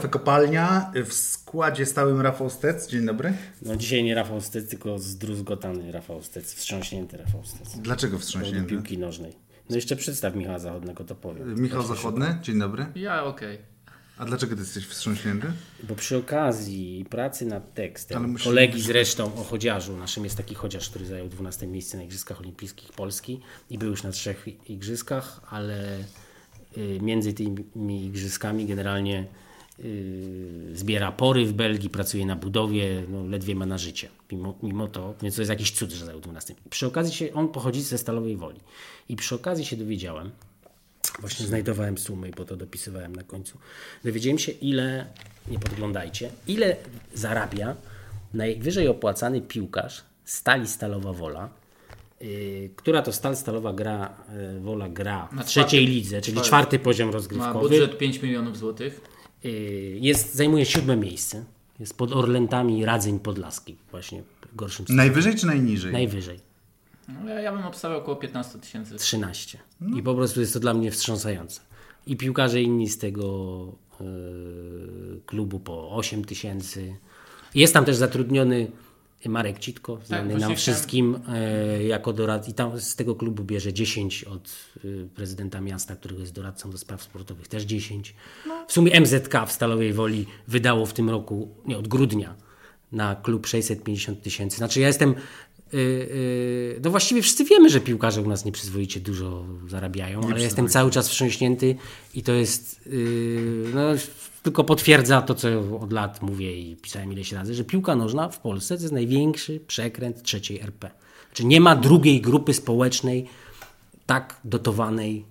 Kafe kopalnia. W składzie stałym Rafał Stec. Dzień dobry. No dzisiaj nie Rafał Stec, tylko zdruzgotany Rafał Stec, wstrząśnięty Rafał Stec. Dlaczego Do wstrząśnięty? piłki nożnej. No jeszcze przedstaw Michała Zachodnego, to powiem. Michał Zachodny. Dzień dobry. Ja okej. A dlaczego ty jesteś wstrząśnięty? Bo przy okazji pracy nad Ale tekstem, musisz- kolegi zresztą o chodziarzu, naszym jest taki chodziarz, który zajął 12 miejsce na Igrzyskach Olimpijskich Polski i był już na trzech igrzyskach, ale y, między tymi igrzyskami generalnie zbiera pory w Belgii, pracuje na budowie, no, ledwie ma na życie. Mimo, mimo to, więc to jest jakiś cud, że zajął 12. Przy okazji się, on pochodzi ze Stalowej Woli i przy okazji się dowiedziałem, Właśnie znajdowałem sumy i po to dopisywałem na końcu. Dowiedziałem się, ile, nie podglądajcie, ile zarabia najwyżej opłacany piłkarz stali Stalowa Wola, yy, która to stal Stalowa gra, yy, Wola gra w Na trzeciej lidze, czyli czwarty. czwarty poziom Ma rozgrywkowy. budżet 5 milionów złotych. Yy, jest, zajmuje siódme miejsce. Jest pod Orlętami Radzeń Podlaski, właśnie w gorszym stanie. Najwyżej czy najniżej? Najwyżej. No, ja, bym obstawiał około 15 tysięcy. 13. I po prostu jest to dla mnie wstrząsające. I piłkarze inni z tego e, klubu po 8 tysięcy. Jest tam też zatrudniony Marek Citko, znany właśnie nam wszystkim e, jako dorad i tam z tego klubu bierze 10 od e, prezydenta miasta, którego jest doradcą do spraw sportowych, też 10. W sumie MZK w Stalowej Woli wydało w tym roku, nie od grudnia, na klub 650 tysięcy. Znaczy ja jestem no właściwie wszyscy wiemy, że piłkarze u nas nieprzyzwoicie dużo zarabiają, ale jestem cały czas wstrząśnięty i to jest, yy, no, tylko potwierdza to, co od lat mówię i pisałem ileś razy, że piłka nożna w Polsce to jest największy przekręt trzeciej RP. Znaczy nie ma drugiej grupy społecznej tak dotowanej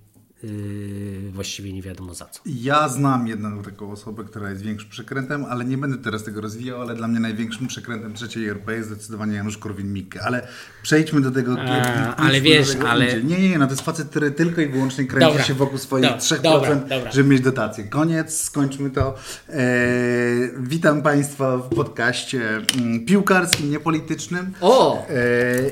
yy, właściwie nie wiadomo za co. Ja znam jedną taką osobę, która jest większym przekrętem, ale nie będę teraz tego rozwijał, ale dla mnie największym przekrętem trzeciej RP jest zdecydowanie Janusz Korwin-Mikke. Ale przejdźmy do tego. A, ale do wiesz, ale- indziej. Nie, nie, nie, no to jest facet, który tylko i wyłącznie kręci Dobra. się wokół swoich Dobra, 3%, dobra, dobra. żeby mieć dotację. Koniec, skończmy to. E, witam Państwa w podcaście mm, piłkarskim, niepolitycznym. O! E,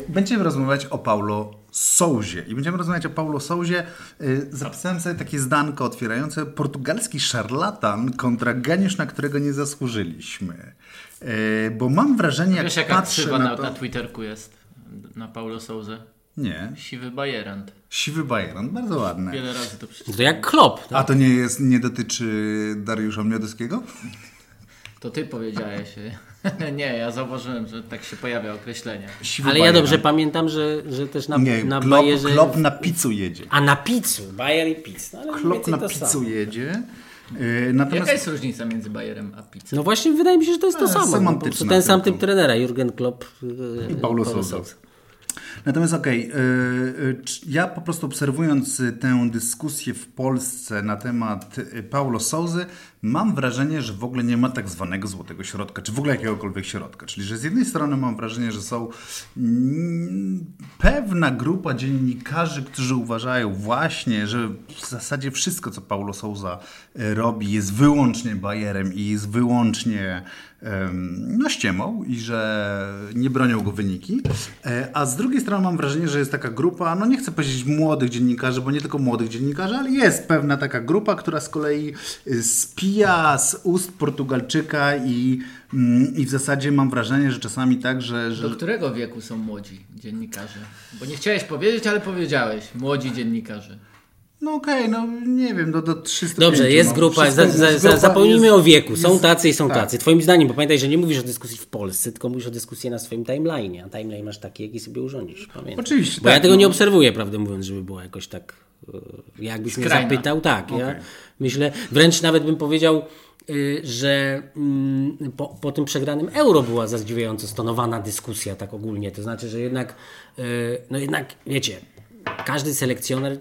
Będziemy rozmawiać o Paulo Souzie. I będziemy rozmawiać o Paulo Souzie. E, Zapisałem sobie takie zdanko otwierające portugalski szarlatan kontra geniusz, na którego nie zasłużyliśmy. E, Bo mam wrażenie, jak Wiesz jaka patrzę na to... na Twitterku jest? Na Paulo Souze. Nie, Siwy bajerant. siwy Bayern, bardzo ładne. Wiele razy to przeczytałem. To jak klop. A to nie jest, nie dotyczy Dariusza Miodowskiego? To ty powiedziałeś. nie, ja zauważyłem, że tak się pojawia określenie. Siwy Ale ja dobrze pamiętam, że, że też na, Nie, na klop, Bayerze... klop na pizzu jedzie. A na pizzu, Bayer i pizz. No, Klop na pizzu samo. jedzie. E, Natomiast Jaka jest różnica między bajerem a pizzą? No właśnie wydaje mi się, że to jest to E, samo. Po semantyczna ten sam typ trenera, Jurgen Klopp e, I Paulo Sousa. Natomiast okej, y, y, c- ja po prostu obserwując tę dyskusję w Polsce na temat Paulo Souzy, mam wrażenie, że w ogóle nie ma tak zwanego złotego środka, czy w ogóle jakiegokolwiek środka. Czyli, że z jednej strony mam wrażenie, że są mm, pewna grupa dziennikarzy, którzy uważają właśnie, że w zasadzie wszystko, co Paulo Souza y, robi, jest wyłącznie bajerem i jest wyłącznie no, ściemą i że nie bronią go wyniki. E, A z drugiej strony mam wrażenie, że jest taka grupa, no nie chcę powiedzieć młodych dziennikarzy, bo nie tylko młodych dziennikarzy, ale jest pewna taka grupa, która z kolei y, spija z ust Portugalczyka i, mm, i w zasadzie mam wrażenie, że czasami tak, że... że Do którego wieku są młodzi dziennikarze? Bo nie chciałeś powiedzieć, ale powiedziałeś. Młodzi dziennikarze. No okej, no nie wiem, do, do 300 Dobrze, jest grupa, za, za, za, zapomnijmy o wieku. Są jest- tacy i są tak. tacy. Twoim zdaniem, bo pamiętaj, że nie mówisz o dyskusji w Polsce, tylko mówisz o dyskusji na swoim timeline'ie. A timeline masz taki, jaki sobie urządzisz. Pamiętaj. Oczywiście, Bo ja tak, tego no. nie obserwuję, prawdę mówiąc, żeby było jakoś tak... e, Jakbyś mnie Skrajna. zapytał, tak. Ja Okej. myślę, wręcz nawet bym powiedział, y, że mm, po, po tym przegranym euro była zadziwiająco stonowana dyskusja tak ogólnie. To znaczy, że jednak, y, no jednak, wiecie, każdy selekcjoner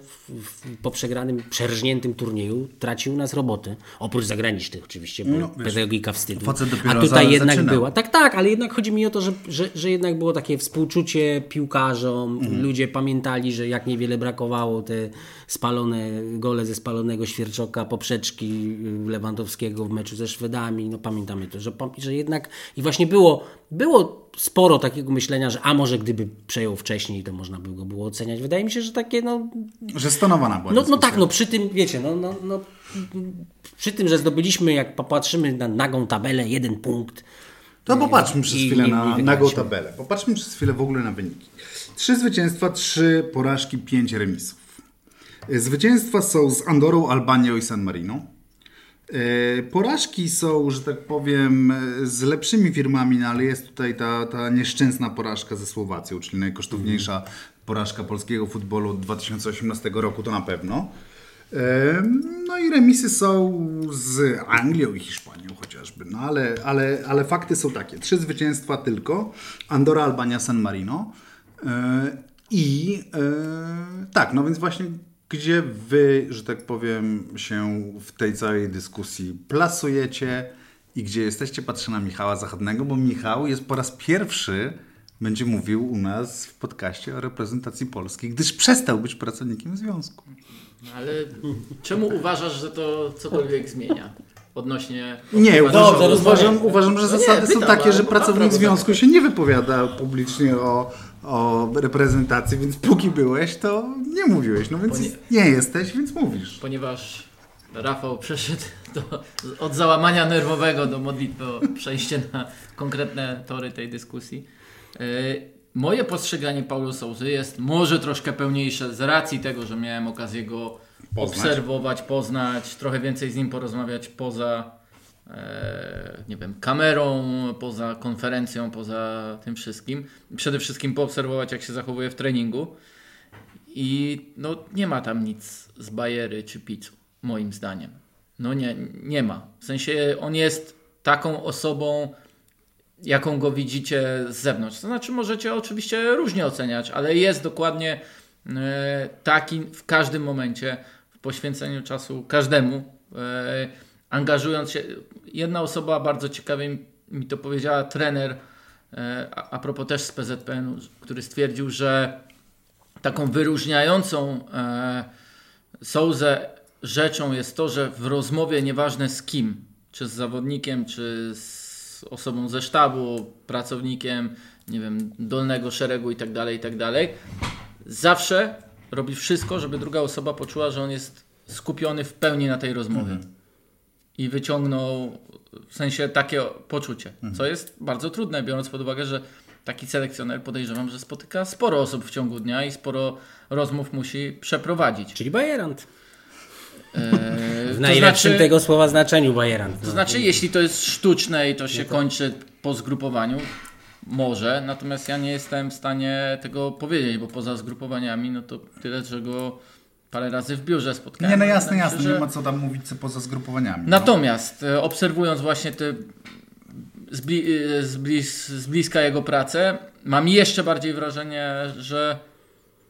po przegranym, przerżniętym turnieju tracił u nas roboty. Oprócz zagranicznych oczywiście, bo No, wiesz, pedagogika wstydu. A tutaj jednak zaczynał. była. Tak, tak, ale jednak chodzi mi o to, że, że, że jednak było takie współczucie piłkarzom. Mhm. Ludzie pamiętali, że jak niewiele brakowało te spalone gole ze spalonego Świerczoka, poprzeczki y, Lewandowskiego w meczu ze Szwedami. No pamiętamy to, że, że jednak i właśnie było, było sporo takiego myślenia, że a może gdyby przejął wcześniej, to można by go było oceniać. Wydaje mi się, że takie no... Że stonowana była No, no tak, no przy tym, wiecie, no, no, no przy tym, że zdobyliśmy, jak popatrzymy na nagą tabelę, jeden punkt. To popatrzmy przez chwilę nie- nie na nagą tabelę. Popatrzmy przez chwilę w ogóle na wyniki. Trzy zwycięstwa, trzy porażki, pięć remisów. Zwycięstwa są z Andorą, Albanią i San Marino. E, Porażki są, że tak powiem, z lepszymi firmami, no ale jest tutaj ta, ta nieszczęsna porażka ze Słowacją, czyli najkosztowniejsza porażka polskiego futbolu od 2018 roku, to na pewno. E, No i remisy są z Anglią i Hiszpanią chociażby, no ale, ale, ale fakty są takie. Trzy zwycięstwa tylko. Andora, Albania, San Marino. E, I e, tak, no więc właśnie gdzie wy, że tak powiem, się w tej całej dyskusji plasujecie i gdzie jesteście, patrzę na Michała Zachodnego, bo Michał jest po raz pierwszy będzie mówił u nas w podcaście o reprezentacji Polski, gdyż przestał być pracownikiem związku. No Ale czemu uważasz, że to cokolwiek zmienia? Odnośnie... Nie, uważam, że- uważam, uważam, że No nie, zasady są pytam, takie, że pracownik prawo związku się nie wypowiada publicznie o, o reprezentacji, więc póki byłeś, to nie mówiłeś. No więc Bo nie- jesteś, więc mówisz. Ponieważ Rafał przeszedł do, od załamania nerwowego do modlitwy o przejście na konkretne tory tej dyskusji. Yy, Moje postrzeganie Paulo Souzy jest może troszkę pełniejsze z racji tego, że miałem okazję go Poznać. obserwować, poznać, trochę więcej z nim porozmawiać poza e, nie wiem, kamerą, poza konferencją, poza tym wszystkim. Przede wszystkim poobserwować, jak się zachowuje w treningu. I no, nie ma tam nic z bajery czy pizzu, moim zdaniem. No nie, nie ma. W sensie on jest taką osobą, jaką go widzicie z zewnątrz. To znaczy możecie oczywiście różnie oceniać, ale jest dokładnie e, taki w każdym momencie, w poświęceniu czasu każdemu, e, angażując się. Jedna osoba bardzo ciekawie mi- to powiedziała, trener, e, a, propos też z PZPN-u, który stwierdził, że taką wyróżniającą e, rzeczą jest to, że w rozmowie nieważne z kim, czy z zawodnikiem, czy z osobą ze sztabu, pracownikiem, nie wiem, dolnego szeregu i tak dalej, i tak zawsze robi wszystko, żeby druga osoba poczuła, że on jest skupiony w pełni na tej rozmowie. I wyciągnął w sensie takie poczucie, co jest bardzo trudne, biorąc pod uwagę, że taki selekcjoner podejrzewam, że spotyka sporo osób w ciągu dnia i sporo rozmów musi przeprowadzić. Czyli bajerant. Eee, W najlepszym znaczy- tego słowa znaczeniu bajerant. To znaczy, jeśli to jest sztuczne i to się kończy po zgrupowaniu, może, natomiast ja nie jestem w stanie tego powiedzieć, bo poza zgrupowaniami, no to tyle, że go parę razy w biurze spotkałem. Nie, no jasne, jasne, się, nie że- ma co tam mówić co poza zgrupowaniami. no. Natomiast e, obserwując właśnie te z, bli, e, z, blis, z bliska jego pracę, mam jeszcze bardziej wrażenie, że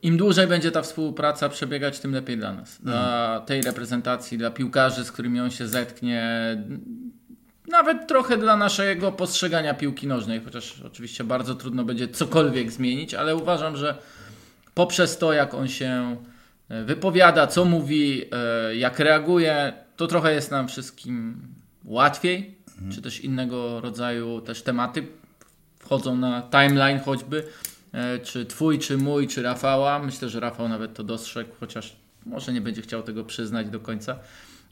im dłużej będzie ta współpraca przebiegać, tym lepiej dla nas. Dla tej reprezentacji, dla piłkarzy, z którymi on się zetknie. Nawet trochę dla naszego postrzegania piłki nożnej, chociaż oczywiście bardzo trudno będzie cokolwiek zmienić, ale uważam, że poprzez to, jak on się e, wypowiada, co mówi, e, jak reaguje, to trochę jest nam wszystkim łatwiej, czy też innego rodzaju też tematy wchodzą na timeline choćby, e, czy twój, czy mój, czy Rafała. Myślę, że Rafał nawet to dostrzegł, chociaż może nie będzie chciał tego przyznać do końca.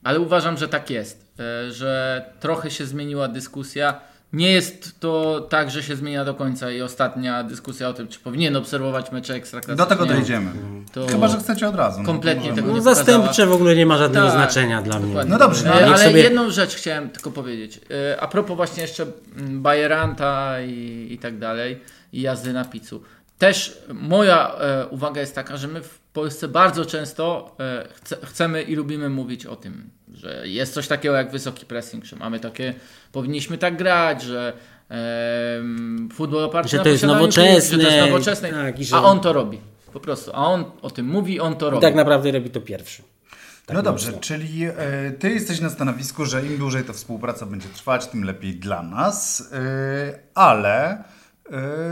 Ale uważam, że tak jest, e, że trochę się zmieniła dyskusja. Nie jest to tak, że się zmienia do końca i ostatnia dyskusja o tym, czy powinien obserwować mecze ekstraklasy. Do tego nie. dojdziemy. To Chyba, że chcecie od razu. no kompletnie możemy. tego No, nie zastępcze w ogóle nie ma żadnego Tak, znaczenia dla mnie. Dokładnie. No dobrze, no E, ale sobie- jedną rzecz chciałem tylko powiedzieć. E, A propos właśnie jeszcze Bajeranta i, i tak dalej i jazdy na pizzu. Też moja e, uwaga jest taka, że my w Polsce bardzo często e, chce, chcemy i lubimy mówić o tym, że jest coś takiego jak wysoki pressing, że mamy takie, powinniśmy tak grać, że em, futbol oparty Że na to jest piłki, nowoczesne, że to jest nowoczesne, tak, i że- a on to robi. Po prostu, a on o tym mówi, on to I robi. tak naprawdę robi to pierwszy. Tak no dobrze, czyli e, ty jesteś na stanowisku, że im dłużej ta współpraca będzie trwać, tym lepiej dla nas, e, ale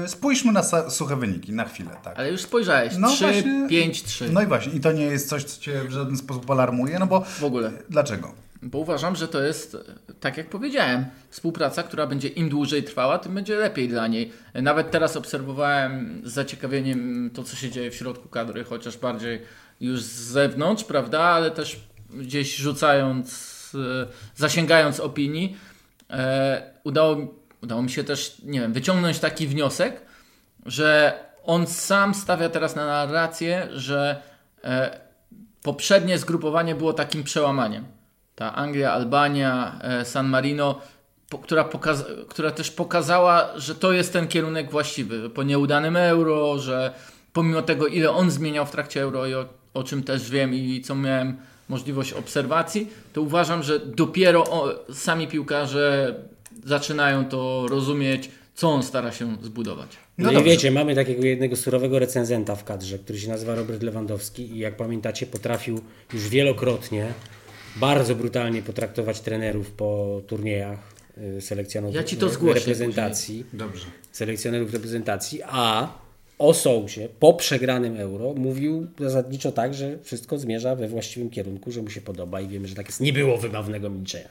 spójrzmy na suche wyniki, na chwilę, tak. Ale już spojrzałeś, No 3, właśnie- 5, 3. No i właśnie, i to nie jest coś, co cię w żaden sposób alarmuje, no bo W ogóle. Dlaczego? Bo uważam, że to jest, tak jak powiedziałem, współpraca, która będzie im dłużej trwała, tym będzie lepiej dla niej. Nawet teraz obserwowałem z zaciekawieniem to, co się dzieje w środku kadry, chociaż bardziej już z zewnątrz, prawda, ale też gdzieś rzucając, e, zasięgając opinii, e, udało, udało mi się też, nie wiem, wyciągnąć taki wniosek, że on sam stawia teraz na narrację, że e, poprzednie zgrupowanie było takim przełamaniem. Ta Anglia, Albania, San Marino, po, która, która też pokazała, że to jest ten kierunek właściwy. Po nieudanym euro, że pomimo tego, ile on zmieniał w trakcie euro i o, o czym też wiem i co miałem możliwość obserwacji, to uważam, że dopiero o, sami piłkarze zaczynają to rozumieć, co on stara się zbudować. No, no i wiecie, mamy takiego jednego surowego recenzenta w kadrze, który się nazywa Robert Lewandowski i jak pamiętacie potrafił już wielokrotnie bardzo brutalnie potraktować trenerów po turniejach y, selekcjonerów ja ci to zgłoszę reprezentacji. Dobrze. Selekcjonerów reprezentacji, a o Sousie po przegranym euro mówił zasadniczo tak, że wszystko zmierza we właściwym kierunku, że mu się podoba i wiemy, że tak jest. Nie było wymawnego milczenia.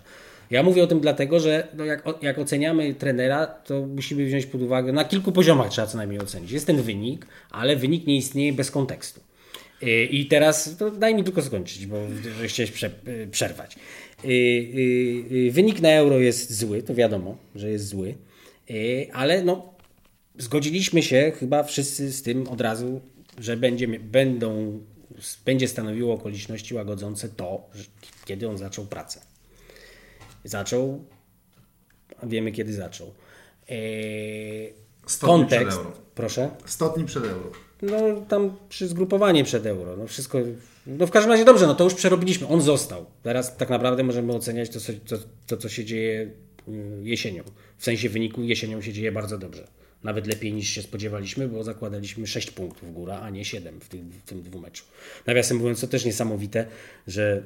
Ja mówię o tym dlatego, że no jak, jak oceniamy trenera, to musimy wziąć pod uwagę, na kilku poziomach trzeba co najmniej ocenić. Jest ten wynik, ale wynik nie istnieje bez kontekstu. Y, I teraz daj mi tylko skończyć, bo chciałeś prze, y, przerwać. Y, wynik na euro jest zły, to wiadomo, że jest zły, ale no, zgodziliśmy się chyba wszyscy z tym od razu, że będzie, będą, będzie stanowiło okoliczności łagodzące to, kiedy on zaczął pracę. Zaczął, a wiemy kiedy zaczął. Eee, kontekst. Proszę? 100 dni przed euro. No tam przy zgrupowanie przed euro. No wszystko. No w każdym razie dobrze, no to już przerobiliśmy. On został. Teraz tak naprawdę możemy oceniać to, co, to, to co się dzieje mm, jesienią. W sensie wyniku jesienią się dzieje bardzo dobrze nawet lepiej niż się spodziewaliśmy, bo zakładaliśmy 6 punktów góra, a nie 7 w tym, w tym dwumeczu. Nawiasem mówiąc, to też niesamowite, że...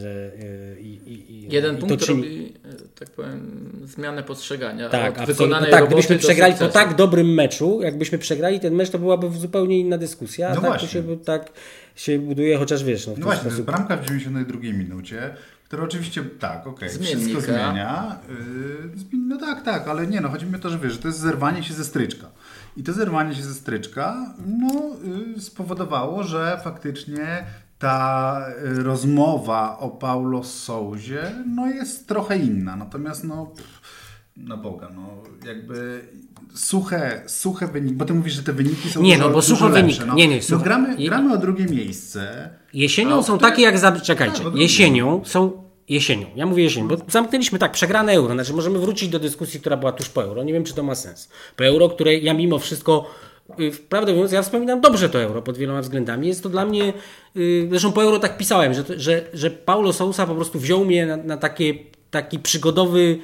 że e, i, i, Jeden i punkt czyni... robi, e, tak powiem, zmianę postrzegania tak, wykonanej tak, gdybyśmy przegrali po tak dobrym meczu, jakbyśmy przegrali ten mecz, to byłaby zupełnie inna dyskusja, a no tak właśnie. to się, tak się buduje, chociaż wiesz... No, no właśnie, sposób... bramka w 92 minucie, które oczywiście, tak, okej, okay, wszystko zmienia. Yy, no tak, tak, ale nie, no chodzi mi o to, że wiesz, że to jest zerwanie się ze stryczka. I to zerwanie się ze stryczka, no, yy, spowodowało, że faktycznie ta y, rozmowa o Paulo Souzie, no jest trochę inna. Natomiast, no, pff, na Boga, no, jakby suche, suche wyniki, bo ty mówisz, że te wyniki są Nie, dużo, no bo suche wyniki. No, nie, nie, no gramy, gramy o drugie miejsce. Jesienią są które... takie jak za... Czekajcie, no, jesienią są jesienią. Ja mówię jesienią, bo zamknęliśmy tak, przegrane euro. Znaczy możemy wrócić do dyskusji, która była tuż po euro. Nie wiem, czy to ma sens. Po euro, które ja mimo wszystko y, Prawdę mówiąc, ja wspominam dobrze to euro pod wieloma względami. Jest to dla mnie, y, zresztą po euro tak pisałem, że, że, że Paulo Sousa po prostu wziął mnie na, na takie, taki przygodowy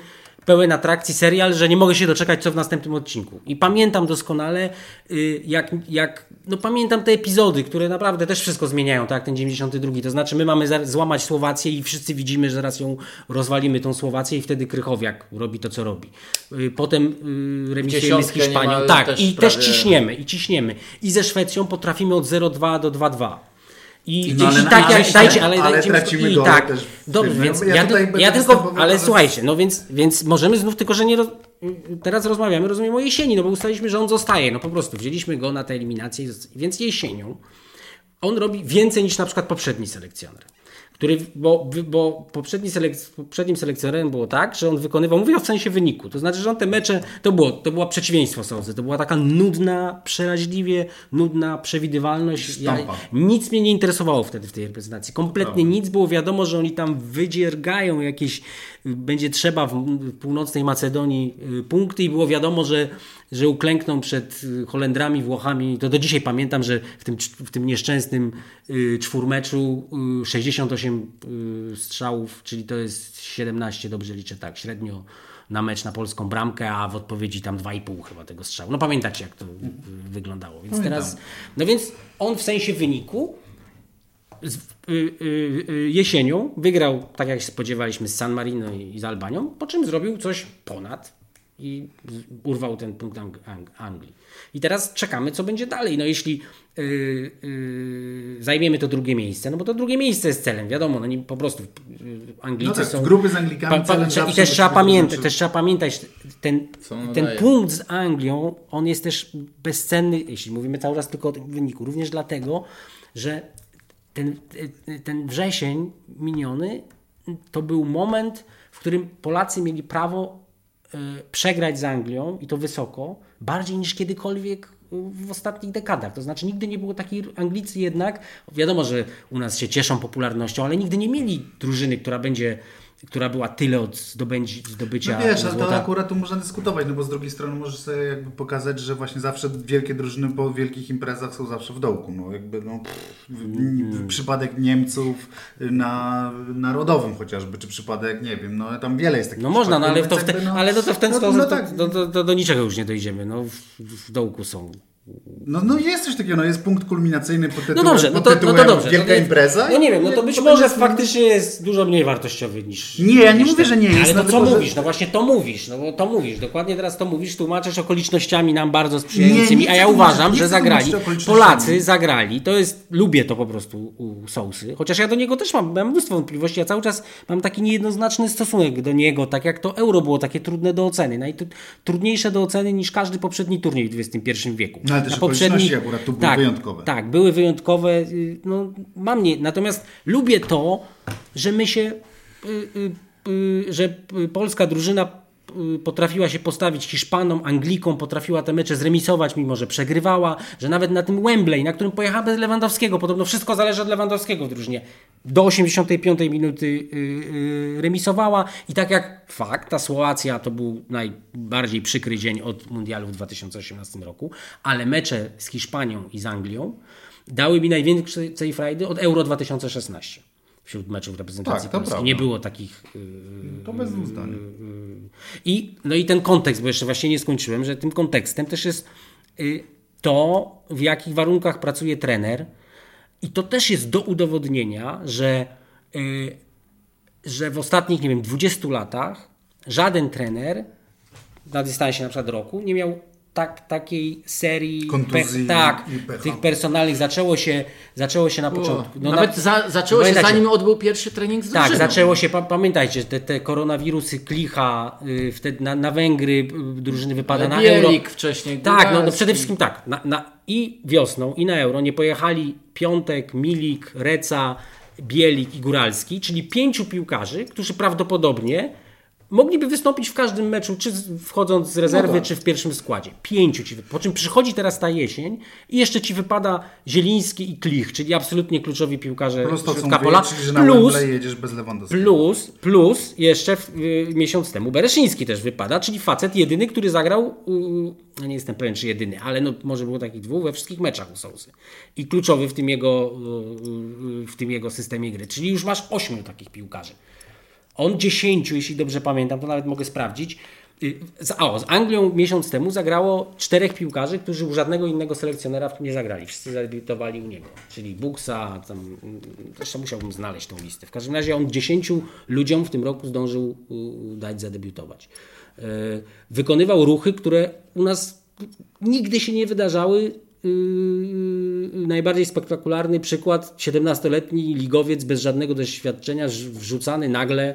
pełen atrakcji serial, że nie mogę się doczekać, co w następnym odcinku. I pamiętam doskonale, y, jak, jak no pamiętam te epizody, które naprawdę też wszystko zmieniają, tak, ten 92. To znaczy, my mamy złamać Słowację i wszyscy widzimy, że zaraz ją rozwalimy, tą Słowację, i wtedy Krychowiak robi to, co robi. Y, potem remisujemy z Hiszpanią. Tak, też i prawie... też ciśniemy, i ciśniemy. I ze Szwecją potrafimy od 0,2 do 2,2. I, no, ale, tak, jak, dajcie, ale, ale dajcie tracimy i tak. Też dobrze, więc ja, ja, ja tylko, ale słuchajcie, no więc, więc możemy znów, tylko że nie, roz, teraz rozmawiamy, rozumiem o jesieni, no bo ustaliliśmy, że on zostaje, no po prostu wzięliśmy go na tę eliminację, więc jesienią on robi więcej niż na przykład poprzedni selekcjoner który, bo, bo poprzedni selek, poprzednim selekcjonerem było tak, że on wykonywał, mówię w sensie wyniku, to znaczy, że on te mecze, to było, to było przeciwieństwo Sozy, to była taka nudna, przeraźliwie nudna przewidywalność. Ja, nic mnie nie interesowało wtedy w tej reprezentacji, kompletnie nic, było wiadomo, że oni tam wydziergają jakieś, będzie trzeba w północnej Macedonii y, punkty i było wiadomo, że że uklękną przed y, Holendrami, Włochami. To do dzisiaj pamiętam, że w tym, w tym nieszczęsnym y, czwórmeczu 68 y, strzałów, czyli to jest 17, dobrze liczę tak, średnio na mecz na polską bramkę, a w odpowiedzi tam 2,5 chyba tego strzału. No pamiętacie jak to wyglądało. Więc teraz, no więc on w sensie wyniku jesienią wygrał, tak jak się spodziewaliśmy, z San Marino i z Albanią, po czym zrobił coś ponad i urwał ten punkt Ang Ang Anglii. I teraz czekamy, co będzie dalej. No jeśli yy, yy, zajmiemy to drugie miejsce, no bo to drugie miejsce jest celem, wiadomo, no nie, po prostu Anglicy No tak, są... grupy z Anglikami Pa, I też trzeba, pamiętać, też trzeba pamiętać, ten, ten daje? punkt z Anglią, on jest też bezcenny, jeśli mówimy cały czas tylko o tym wyniku, również dlatego, że ten, ten wrzesień miniony to był moment, w którym Polacy mieli prawo e, przegrać z Anglią i to wysoko, bardziej niż kiedykolwiek w ostatnich dekadach. To znaczy nigdy nie było takiej, Anglicy jednak, wiadomo, że u nas się cieszą popularnością, ale nigdy nie mieli drużyny, która będzie, która była tyle od zdobędzi, zdobycia No wiesz, ale to akurat tu można dyskutować, no bo z drugiej strony możesz sobie jakby pokazać, że właśnie zawsze wielkie drużyny po wielkich imprezach są zawsze w dołku. No jakby no, pff, przypadek Niemców na narodowym chociażby, czy przypadek, nie wiem, no tam wiele jest takich No można, no ale, to w te, no- ale no to w ten no, sposób no tak. to do niczego już nie dojdziemy. No, w, w dołku są. No, no jest coś takiego, no jest punkt kulminacyjny pod tytułem, No dobrze, no to, no to dobrze. Wielka no, impreza. No nie wiem, no to być to może będzie- faktycznie jest dużo mniej wartościowy niż. Nie, ja nie mówię, że nie jest, Ale no to co że- mówisz? No właśnie to mówisz, no bo to mówisz, dokładnie teraz to mówisz, tłumaczysz okolicznościami nam bardzo sprzyjającymi, Nie, nie a ja uważam, że zagrali. Polacy zagrali, to jest, lubię to po prostu u Sousy, chociaż ja do niego też mam, mam mnóstwo wątpliwości, ja cały czas mam taki niejednoznaczny stosunek do niego, tak jak to euro było takie trudne do oceny, najtrudniejsze do oceny niż każdy poprzedni turniej w XXI wieku. No, ale też Na okoliczności akurat tu były tak, wyjątkowe. Tak, były wyjątkowe. y, No, mam nie. Natomiast lubię to, że my się, y, y, że polska drużyna potrafiła się postawić Hiszpanom, Anglikom, potrafiła te mecze zremisować, mimo że przegrywała, że nawet na tym Wembley, na którym pojechała bez Lewandowskiego, podobno wszystko zależy od Lewandowskiego w drużynie, do 85 minuty y, y, remisowała i tak jak fakt, ta Słowacja to był najbardziej przykry dzień od mundialu w 2018 roku, ale mecze z Hiszpanią i z Anglią dały mi największej frajdy od Euro 2016 wśród meczów reprezentacji Tak, to Polski. prawda. Nie było takich y, To bez dwóch zdań. I, no i ten kontekst, bo jeszcze właśnie nie skończyłem, że tym kontekstem też jest y, to, w jakich warunkach pracuje trener. I to też jest do udowodnienia, że, y, że w ostatnich, nie wiem, 20 latach żaden trener na dystansie na przykład roku nie miał tak, takiej serii Kontuzji tak, i pecha. tych personalnych. Zaczęło się, zaczęło się na początku. No Nawet na- za, zaczęło się zanim odbył pierwszy trening z tak, drużyną. zaczęło się, pa, pamiętajcie, te, te koronawirusy, klicha, y, wtedy na, na Węgry y, drużyny wypada na euro. Bielik wcześniej. Tak, no, no przede wszystkim tak, na, na, i wiosną, i na euro nie pojechali Piątek, Milik, Reca, Bielik i Góralski, czyli pięciu piłkarzy, którzy prawdopodobnie mogliby wystąpić w każdym meczu, czy wchodząc z rezerwy, No tak. czy w pierwszym składzie. Pięciu ci, po czym przychodzi teraz ta jesień i jeszcze ci wypada Zieliński i Klich, czyli absolutnie kluczowi piłkarze środka pola. Plus. Plus, plus jeszcze w, y, miesiąc temu Bereszyński też wypada, czyli facet jedyny, który zagrał, y, no nie jestem pewien czy jedyny, ale no, może było takich dwóch we wszystkich meczach u Sousy. I kluczowy w tym, jego, y, y, w tym jego systemie gry. Czyli już masz ośmiu takich piłkarzy. On dziesięciu, jeśli dobrze pamiętam, to nawet mogę sprawdzić. Y, Z, o, z Anglią miesiąc temu zagrało czterech piłkarzy, którzy u żadnego innego selekcjonera w tym nie zagrali. Wszyscy zadebiutowali u niego. Czyli Buksa, tam, mm, jeszcze musiałbym znaleźć tą listę. W każdym razie on dziesięciu ludziom w tym roku zdążył y, dać zadebiutować. Y, Wykonywał ruchy, które u nas nigdy się nie wydarzały. Yy, najbardziej spektakularny przykład 17-letni ligowiec bez żadnego doświadczenia wrzucany nagle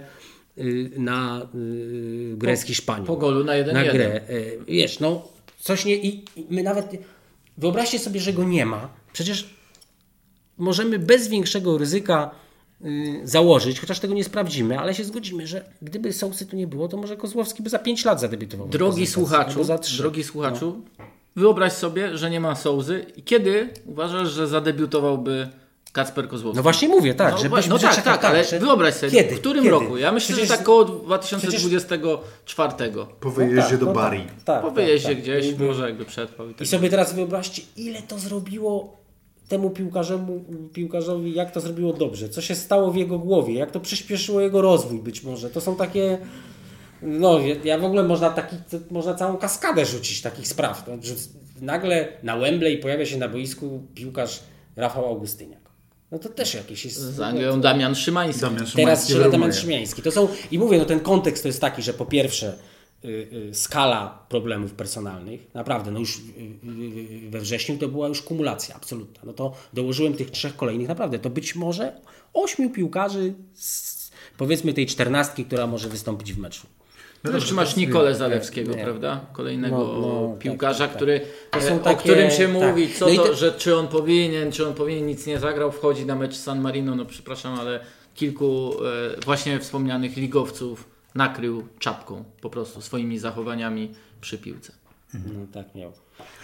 yy, na yy, grę z Hiszpanią. po golu na 1-1. Na grę. Yy, Wiesz, no coś nie... I i my nawet... Wyobraźcie sobie, że go nie ma. Przecież możemy bez większego ryzyka yy, założyć, chociaż tego nie sprawdzimy, ale się zgodzimy, że gdyby Sousy tu nie było, to może Kozłowski by za 5 lat zadebiutował. Drogi słuchaczu, drogi słuchaczu, wyobraź sobie, że nie ma Sołzy i kiedy uważasz, że zadebiutowałby Kacper Kozłowski? No właśnie mówię, tak. No, że no tak, tak, ale że- wyobraź sobie, Kiedy? w którym Kiedy? roku? Ja myślę, Przecież- że tak około 2024. Po wyjeździe tak, do no Bari. tak, tak, Po wyjeździe tak, tak. gdzieś, może jakby przetrwał. I tak. I sobie teraz wyobraźcie, ile to zrobiło temu piłkarzemu, piłkarzowi, jak to zrobiło dobrze, co się stało w jego głowie, jak to przyspieszyło jego rozwój być może. To są takie, no ja- w ogóle można taki, można całą kaskadę rzucić takich spraw, no, że nagle na Wembley pojawia się na boisku piłkarz Rafał Augustyniak. No to też jakieś jest... Z Anglią Damian Szymański. Damian Szymański Teraz strzela Damian. Szymiański. To są, I mówię, no ten kontekst to jest taki, że po pierwsze y, y, skala problemów personalnych, naprawdę, no już y, we wrześniu to była już kumulacja absolutna. No to dołożyłem tych trzech kolejnych, naprawdę, to być może ośmiu piłkarzy z powiedzmy tej czternastki, która może wystąpić w meczu. No jeszcze masz Nikolę Zalewskiego, prawda? Kolejnego No, no, tak, piłkarza, tak, tak. który, e, o którym się tak. mówi, co No to, te- że czy on powinien, czy on powinien, nic nie zagrał, wchodzi na mecz San Marino, no przepraszam, ale kilku e, właśnie wspomnianych ligowców nakrył czapką po prostu swoimi zachowaniami przy piłce. No tak miał.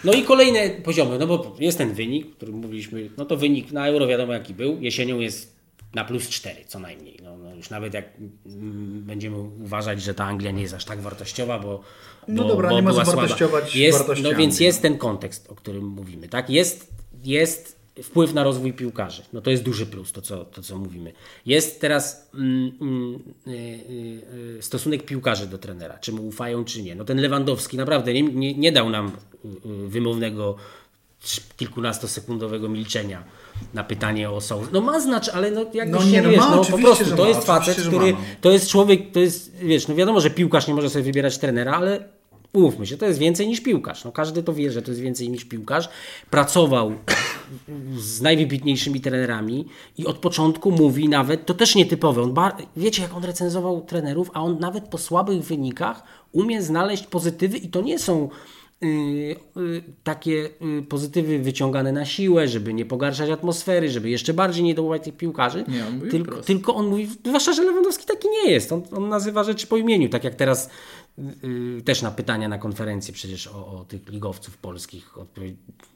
No i kolejne poziomy, no bo jest ten wynik, o którym mówiliśmy, no to wynik na euro wiadomo jaki był, jesienią jest na plus 4 co najmniej. No, no już nawet jak mm, będziemy uważać, że ta Anglia nie jest aż tak wartościowa, bo, No bo, dobra, bo nie ma wartościować jest, wartości No więc jest ten kontekst, o którym mówimy, tak? Jest, jest wpływ na rozwój piłkarzy. No to jest duży plus, to co, to co mówimy. Jest teraz mm, mm, y, y, y, stosunek piłkarzy do trenera, czy mu ufają, czy nie. No ten Lewandowski naprawdę nie, nie, nie dał nam y, y, wymownego kilkunastosekundowego milczenia na pytanie o Sousa. No ma znaczenie, ale no jak No nie, no wiesz, ma, no po prostu to ma, jest facet, który, ma, no. to jest człowiek, to jest, wiesz, no wiadomo, że piłkarz nie może sobie wybierać trenera, ale umówmy się, to jest więcej niż piłkarz. No każdy to wie, że to jest więcej niż piłkarz. Pracował z najwybitniejszymi trenerami i od początku mówi nawet, to też nietypowe, on bar- wiecie jak on recenzował trenerów, a on nawet po słabych wynikach umie znaleźć pozytywy i to nie są takie y, pozytywy wyciągane na siłę, żeby nie pogarszać atmosfery, żeby jeszcze bardziej nie dołować tych piłkarzy. Nie, on tylko, tylko on mówi, zwłaszcza, że Lewandowski taki nie jest. On, on nazywa rzeczy po imieniu, tak jak teraz y, też na pytania na konferencji przecież o, o tych ligowców polskich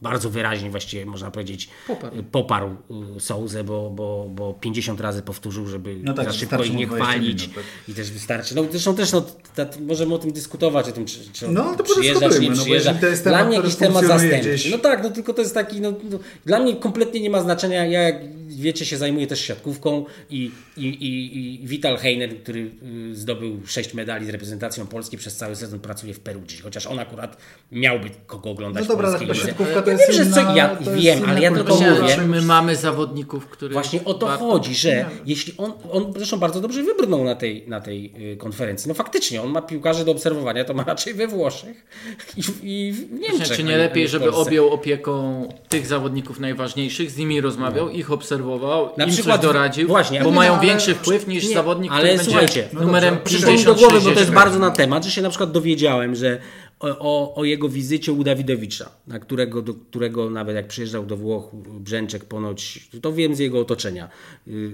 bardzo wyraźnie właściwie można powiedzieć Poparł. y, poparł y, Souzę, bo, bo, bo 50 razy powtórzył, żeby No tak, za szybko ich nie mu 20 chwalić minut, tak. i też wystarczy. No zresztą też no, ta, możemy o tym dyskutować, o tym czy, czy on No, to przyjeżdża, czy nie no przyjeżdża. to jest Dla mnie jakiś temat zastępczy. gdzieś- No tak, no tylko to jest taki, no, no, dla mnie kompletnie nie ma znaczenia. Ja jak wiecie się zajmuję też siatkówką i, i, i, i Vital Heiner, który y, zdobył sześć medali z reprezentacją Polski przez cały sezon pracuje w Perugii, chociaż on akurat miałby kogo oglądać No dobra, polskiej chyba lidze. siatkówka to Ja jest wiem, że co, inna- ja to wiem, inna ale ja tylko mówię, my mamy zawodników, których Właśnie o to warto- chodzi, że jeśli on, on zresztą bardzo dobrze wybrnął na tej, na tej y, konferencji. No faktycznie, on ma piłkarzy do obserwowania, to ma raczej we Włoszech i, w- i w Niemczech. Właśnie, czy a nie lepiej, żeby objął opieką tych zawodników najważniejszych, z nimi rozmawiał, ich obserwował, Na im przykład- coś doradził, właśnie, bo mają ale- większy wpływ niż Nie, zawodnik, ale który będzie słuchajcie, no numerem Przyszło mi 50 do głowy, bo to jest 60. bardzo na temat, że się na przykład dowiedziałem, że o, o, jego wizycie u Dawidowicza, na którego, do którego nawet jak przyjeżdżał do Włoch Brzęczek ponoć, to wiem z jego otoczenia, yy,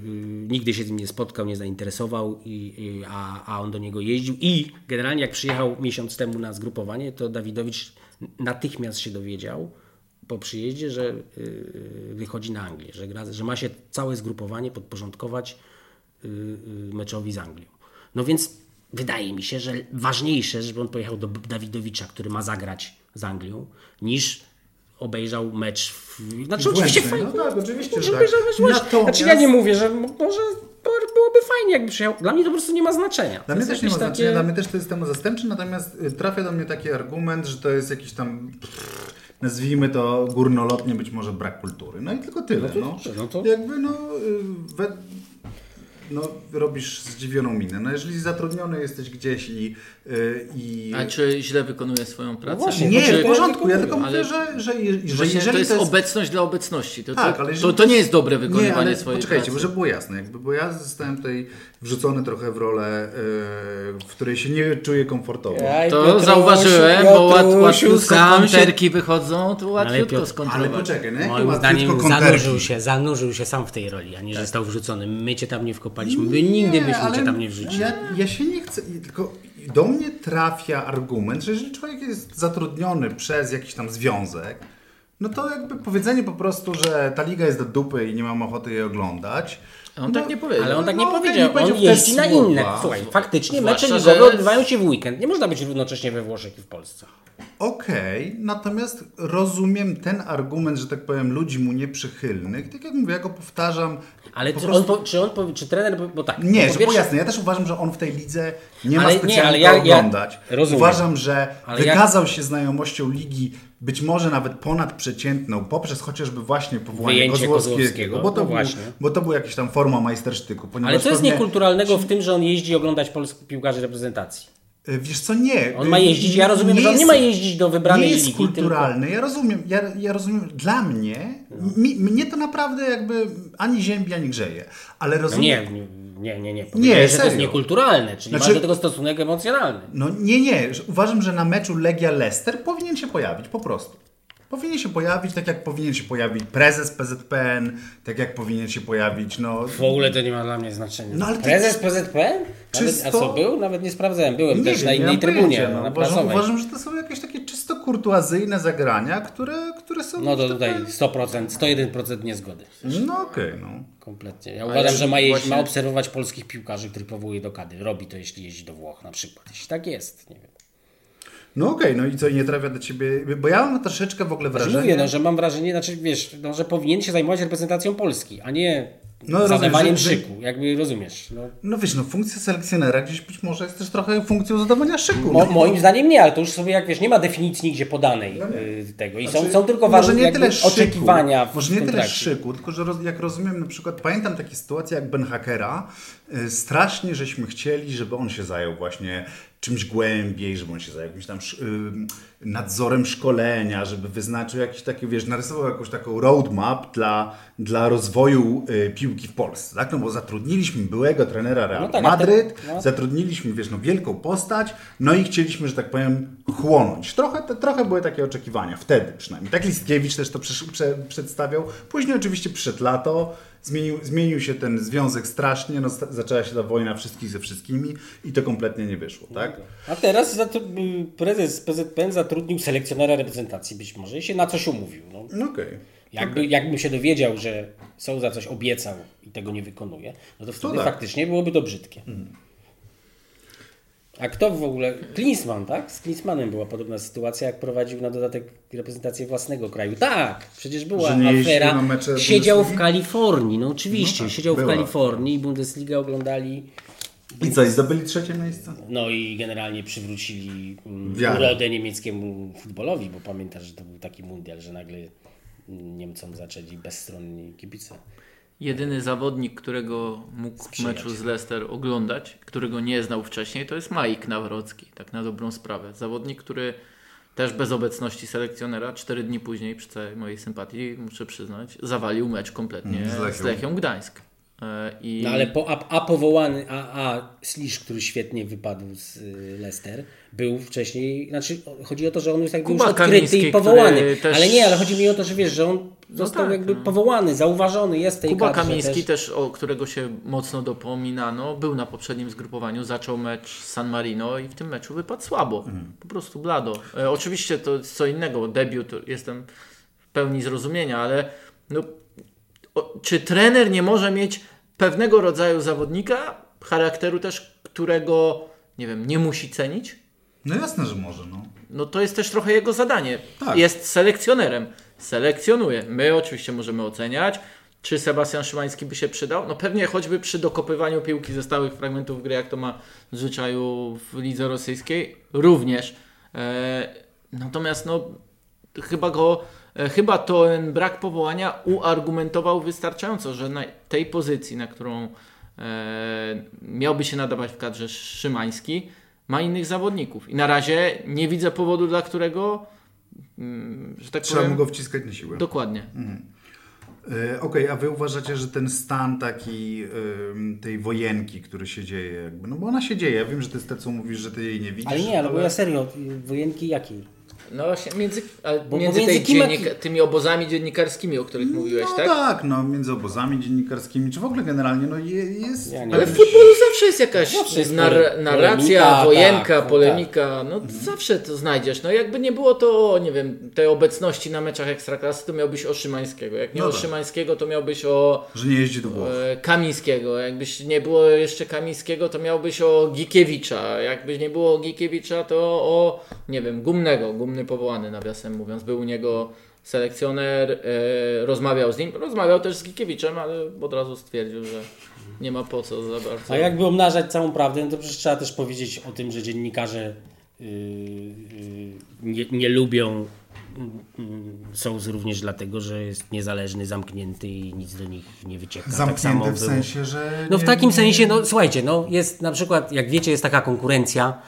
nigdy się z nim nie spotkał, nie zainteresował, i, a, a on do niego jeździł i generalnie jak przyjechał miesiąc temu na zgrupowanie, to Dawidowicz natychmiast się dowiedział, po przyjeździe, że yy, wychodzi na Anglię, że, gra, że ma się całe zgrupowanie podporządkować meczowi z Anglią. No więc wydaje mi się, że ważniejsze, żeby on pojechał do Dawidowicza, który ma zagrać z Anglią, niż obejrzał mecz w... Znaczy oczywiście fajnie. no tak, oczywiście, że tak. obejrzał mecz. Natomiast- Znaczy ja nie mówię, że może byłoby fajnie jakby przyjechał. Dla mnie to po prostu nie ma znaczenia. Dla To mnie też nie ma jakieś znaczenia, dla mnie też to jest temat zastępczy, natomiast y, trafia do mnie taki argument, że to jest jakiś tam, nazwijmy to górnolotnie być może brak kultury. No i tylko tyle. No, dobrze, no to- Jakby no, y, we, no, robisz zdziwioną minę. No jeżeli zatrudniony jesteś gdzieś i... y, i A czy źle wykonuje swoją pracę? właśnie, nie, w porządku, ja tylko ale- mówię, że, że, że Właśnie jeżeli to jest, obecność dla obecności. To, Tak, to, ale to, jeżeli to nie jest dobre Nie, wykonywanie ale swojej poczekajcie, pracy. żeby było jasne, jakby, bo ja zostałem tutaj wrzucony trochę w rolę, yy, w której się nie czuję komfortowo. To Piotrusiu, zauważyłem, bo łat, Piotrusiu, łatwiutko konterki wychodzą, to łatwiutko Piotr- Ale poczekaj, no jakie Moim zdaniem zanurzył się, zanurzył się sam w tej roli, a nie, że został wrzucony. My cię tam nie wkopaliśmy, my nigdy byśmy cię tam nie wrzucili. Ja, ja się nie chcę, tylko do mnie trafia argument, że jeżeli człowiek jest zatrudniony przez jakiś tam związek, no to jakby powiedzenie po prostu, że ta liga jest do dupy i nie mam ochoty jej oglądać. On tak nie powiedział. Ale on tak nie No, okej, powiedział. nie powiedział on jeździ na inne. Słuchaj, faktycznie mecze ligowe że- odbywają się w weekend. Nie można być równocześnie we Włoszech i w Polsce. Okej, natomiast rozumiem ten argument, że tak powiem, ludzi mu nieprzychylnych. Tak jak mówię, ja go powtarzam. Ale czy, prostu- on, czy on powie, czy trener, bo, tak. Nie, że pierwsze- jasne, ja też uważam, że on w tej lidze nie ma Ale nie, specjalnie ale co ja- ja oglądać. rozumiem. Uważam, że Ale ja- wykazał się znajomością ligi, być może nawet ponadprzeciętną, poprzez chociażby właśnie powołanie Wyjęcie Kozłowskiego, Kozłowskiego, bo to, no był, bo to była jakaś tam forma majstersztyku. Ale co jest niekulturalnego w tym, że on jeździ oglądać polskich piłkarzy reprezentacji? E, Wiesz co, nie. On ma jeździć, ja rozumiem, że on nie ma jeździć do wybranej Nie jest ligi, kulturalny, ja rozumiem, ja, ja rozumiem, dla mnie, mi, mnie to naprawdę jakby ani ziębi, ani grzeje, ale No rozumiem... nie, nie, nie, nie. Nie, Powiedziałeś, że to jest niekulturalne, czyli Znaczy- masz do tego stosunek emocjonalny. No nie, nie. Uważam, że na meczu Legia-Leicester powinien się pojawić, po prostu. Powinien się pojawić, tak jak powinien się pojawić prezes PZPN, tak jak powinien się pojawić, no... W ogóle to nie ma dla mnie znaczenia. No, ale Prezes PZP? Nawet, Czysto- A co był? Nawet nie sprawdzałem. Byłem też na nie innej trybunie, pojęcia, no. na uważam, uważam, że to są jakieś takie czysto kurtuazyjne zagrania, które, które są... No to tutaj powiem- 100%, 101% niezgody. No okej, no. Kompletnie. Ja uważam, że ma, jeździć, właśnie- ma obserwować polskich piłkarzy, których powołuje do kady. Robi to, jeśli jeździ do Włoch na przykład. Jeśli tak jest, nie wiem. No okej, no i co, i nie trafia do ciebie... Bo ja mam troszeczkę w ogóle Znaczy wrażenie... mówię, no, że mam wrażenie, znaczy wiesz, no, że powinien się zajmować reprezentacją Polski, a nie No, zadawaniem że- szyku. Jakby rozumiesz. No, No wiesz, no funkcja selekcjonera gdzieś być może jest też trochę funkcją zadawania szyku. Mo, no. moim zdaniem nie, ale to już sobie jak wiesz, nie ma definicji nigdzie podanej y, tego i są, Znaczy, są tylko nie jakby tyle szyku, oczekiwania w Może nie tyle szyku, tylko że roz, jak rozumiem, na przykład pamiętam takie sytuacje jak Ben Hackera. y, Strasznie żeśmy chcieli, żeby on się zajął właśnie czymś głębiej, żeby on się zajął jakimś tam nadzorem szkolenia, żeby wyznaczył jakiś taki, wiesz, narysował jakąś taką roadmap dla, dla rozwoju y, piłki w Polsce, tak? No bo zatrudniliśmy byłego trenera Real No tak, Madryt, te- no. zatrudniliśmy, wiesz, no wielką postać, no i chcieliśmy, że tak powiem, chłonąć. Trochę, te, trochę były takie oczekiwania, wtedy przynajmniej. Tak Listkiewicz też to przesz- prze, przedstawiał. Później oczywiście przyszedł lato, zmienił, zmienił się ten związek strasznie, no, zaczęła się ta wojna wszystkich ze wszystkimi i to kompletnie nie wyszło, tak? A teraz zatru- y, prezes PZPN zatrudnił selekcjonera reprezentacji być może i się na coś umówił. No. No okej. Jakby, jakbym się dowiedział, że są za coś obiecał i tego nie wykonuje, no to wtedy tak. faktycznie byłoby to brzydkie. A kto w ogóle? Klinsmann, tak? Z Klinsmanem była podobna sytuacja, jak prowadził na dodatek reprezentację własnego kraju. Tak, przecież była afera. Siedział w? Kalifornii, no oczywiście, No tak, siedział w była. Kalifornii i Bundesliga oglądali. I co, i zdobyli trzecie miejsce? No i generalnie przywrócili mm, Wiarę. urodę niemieckiemu futbolowi, bo pamiętasz, że to był taki mundial, że nagle Niemcom zaczęli bezstronni kibice. Jedyny zawodnik, którego mógł w Sprzyjać. meczu z Leicester oglądać, którego nie znał wcześniej, to jest Majik Nawrocki, tak na dobrą sprawę. Zawodnik, który też bez obecności selekcjonera, cztery dni później, przy całej mojej sympatii, muszę przyznać, zawalił mecz kompletnie Mm, z Lechią. z Lechią Gdańsk. E, I No ale po, a, a powołany, a, a Slisz, który świetnie wypadł z y, Leicester, był wcześniej, znaczy chodzi o to, że on jest jakby Kuba już odkryty Kamiński, i powołany. też- Ale nie, ale chodzi mi o to, że wiesz, że on został tak, jakby no. powołany, zauważony, jest tej Kuba kadrze Kamiński też. też. o którego się mocno dopominano, był na poprzednim zgrupowaniu, zaczął mecz z San Marino i w tym meczu wypadł słabo. Po prostu blado. E, oczywiście to jest co innego, bo debiut jestem w pełni zrozumienia, ale no, czy trener nie może mieć pewnego rodzaju zawodnika, charakteru też, którego nie wiem, nie musi cenić? No jasne, że może, no. No to jest też trochę jego zadanie. Tak. Jest selekcjonerem. Selekcjonuje. My oczywiście możemy oceniać, czy Sebastian Szymański by się przydał. No pewnie choćby przy dokopywaniu piłki ze stałych fragmentów gry, jak to ma w zwyczaju w lidze rosyjskiej, również. E, natomiast no chyba go, e, chyba ten brak powołania uargumentował wystarczająco, że na tej pozycji, na którą e, miałby się nadawać w kadrze Szymański, ma innych zawodników. I na razie nie widzę powodu, dla którego, mm, że tak Trzeba powiem, mu go wciskać na siłę. dokładnie. E, Okej, a wy uważacie, że ten stan taki tej wojenki, który się dzieje, jakby, no bo ona się dzieje, ja wiem, że ty z tego co mówisz, że ty jej nie widzisz. Ale nie, ale bo ja serio, wojenki jakiej? No właśnie, między, Bo między kim a dziennika, tymi obozami dziennikarskimi, o których mówiłeś, no tak? tak? no między obozami dziennikarskimi, czy w ogóle generalnie, no je, jest... Ja Ale w futbolu zawsze jest jakaś Zawsze jest nar- narracja, polemika, wojenka, tak, polemika. No zawsze to znajdziesz. No jakby nie było to, nie wiem, tej obecności na meczach Ekstraklasy, to miałbyś o Szymańskiego. Jak nie No o tak. Szymańskiego, to miałbyś o Że nie jeździ do Włoch. e, Kamińskiego. Jakbyś nie było jeszcze Kamińskiego, to miałbyś o Gikiewicza. Jakby nie było Gikiewicza, to o, nie wiem, Gumnego. Gumny powołany, nawiasem mówiąc. Był u niego selekcjoner, e, rozmawiał z nim. Rozmawiał też z Gikiewiczem, ale od razu stwierdził, że nie ma po co za bardzo. A jakby omnażać całą prawdę, no to przecież trzeba też powiedzieć o tym, że dziennikarze yy, yy, nie, nie lubią yy, Souls również dlatego, że jest niezależny, zamknięty i nic do nich nie wycieka. tak samo Zamknięty w było. sensie, że... No w takim nie- sensie, no słuchajcie, no jest na przykład, jak wiecie, jest taka konkurencja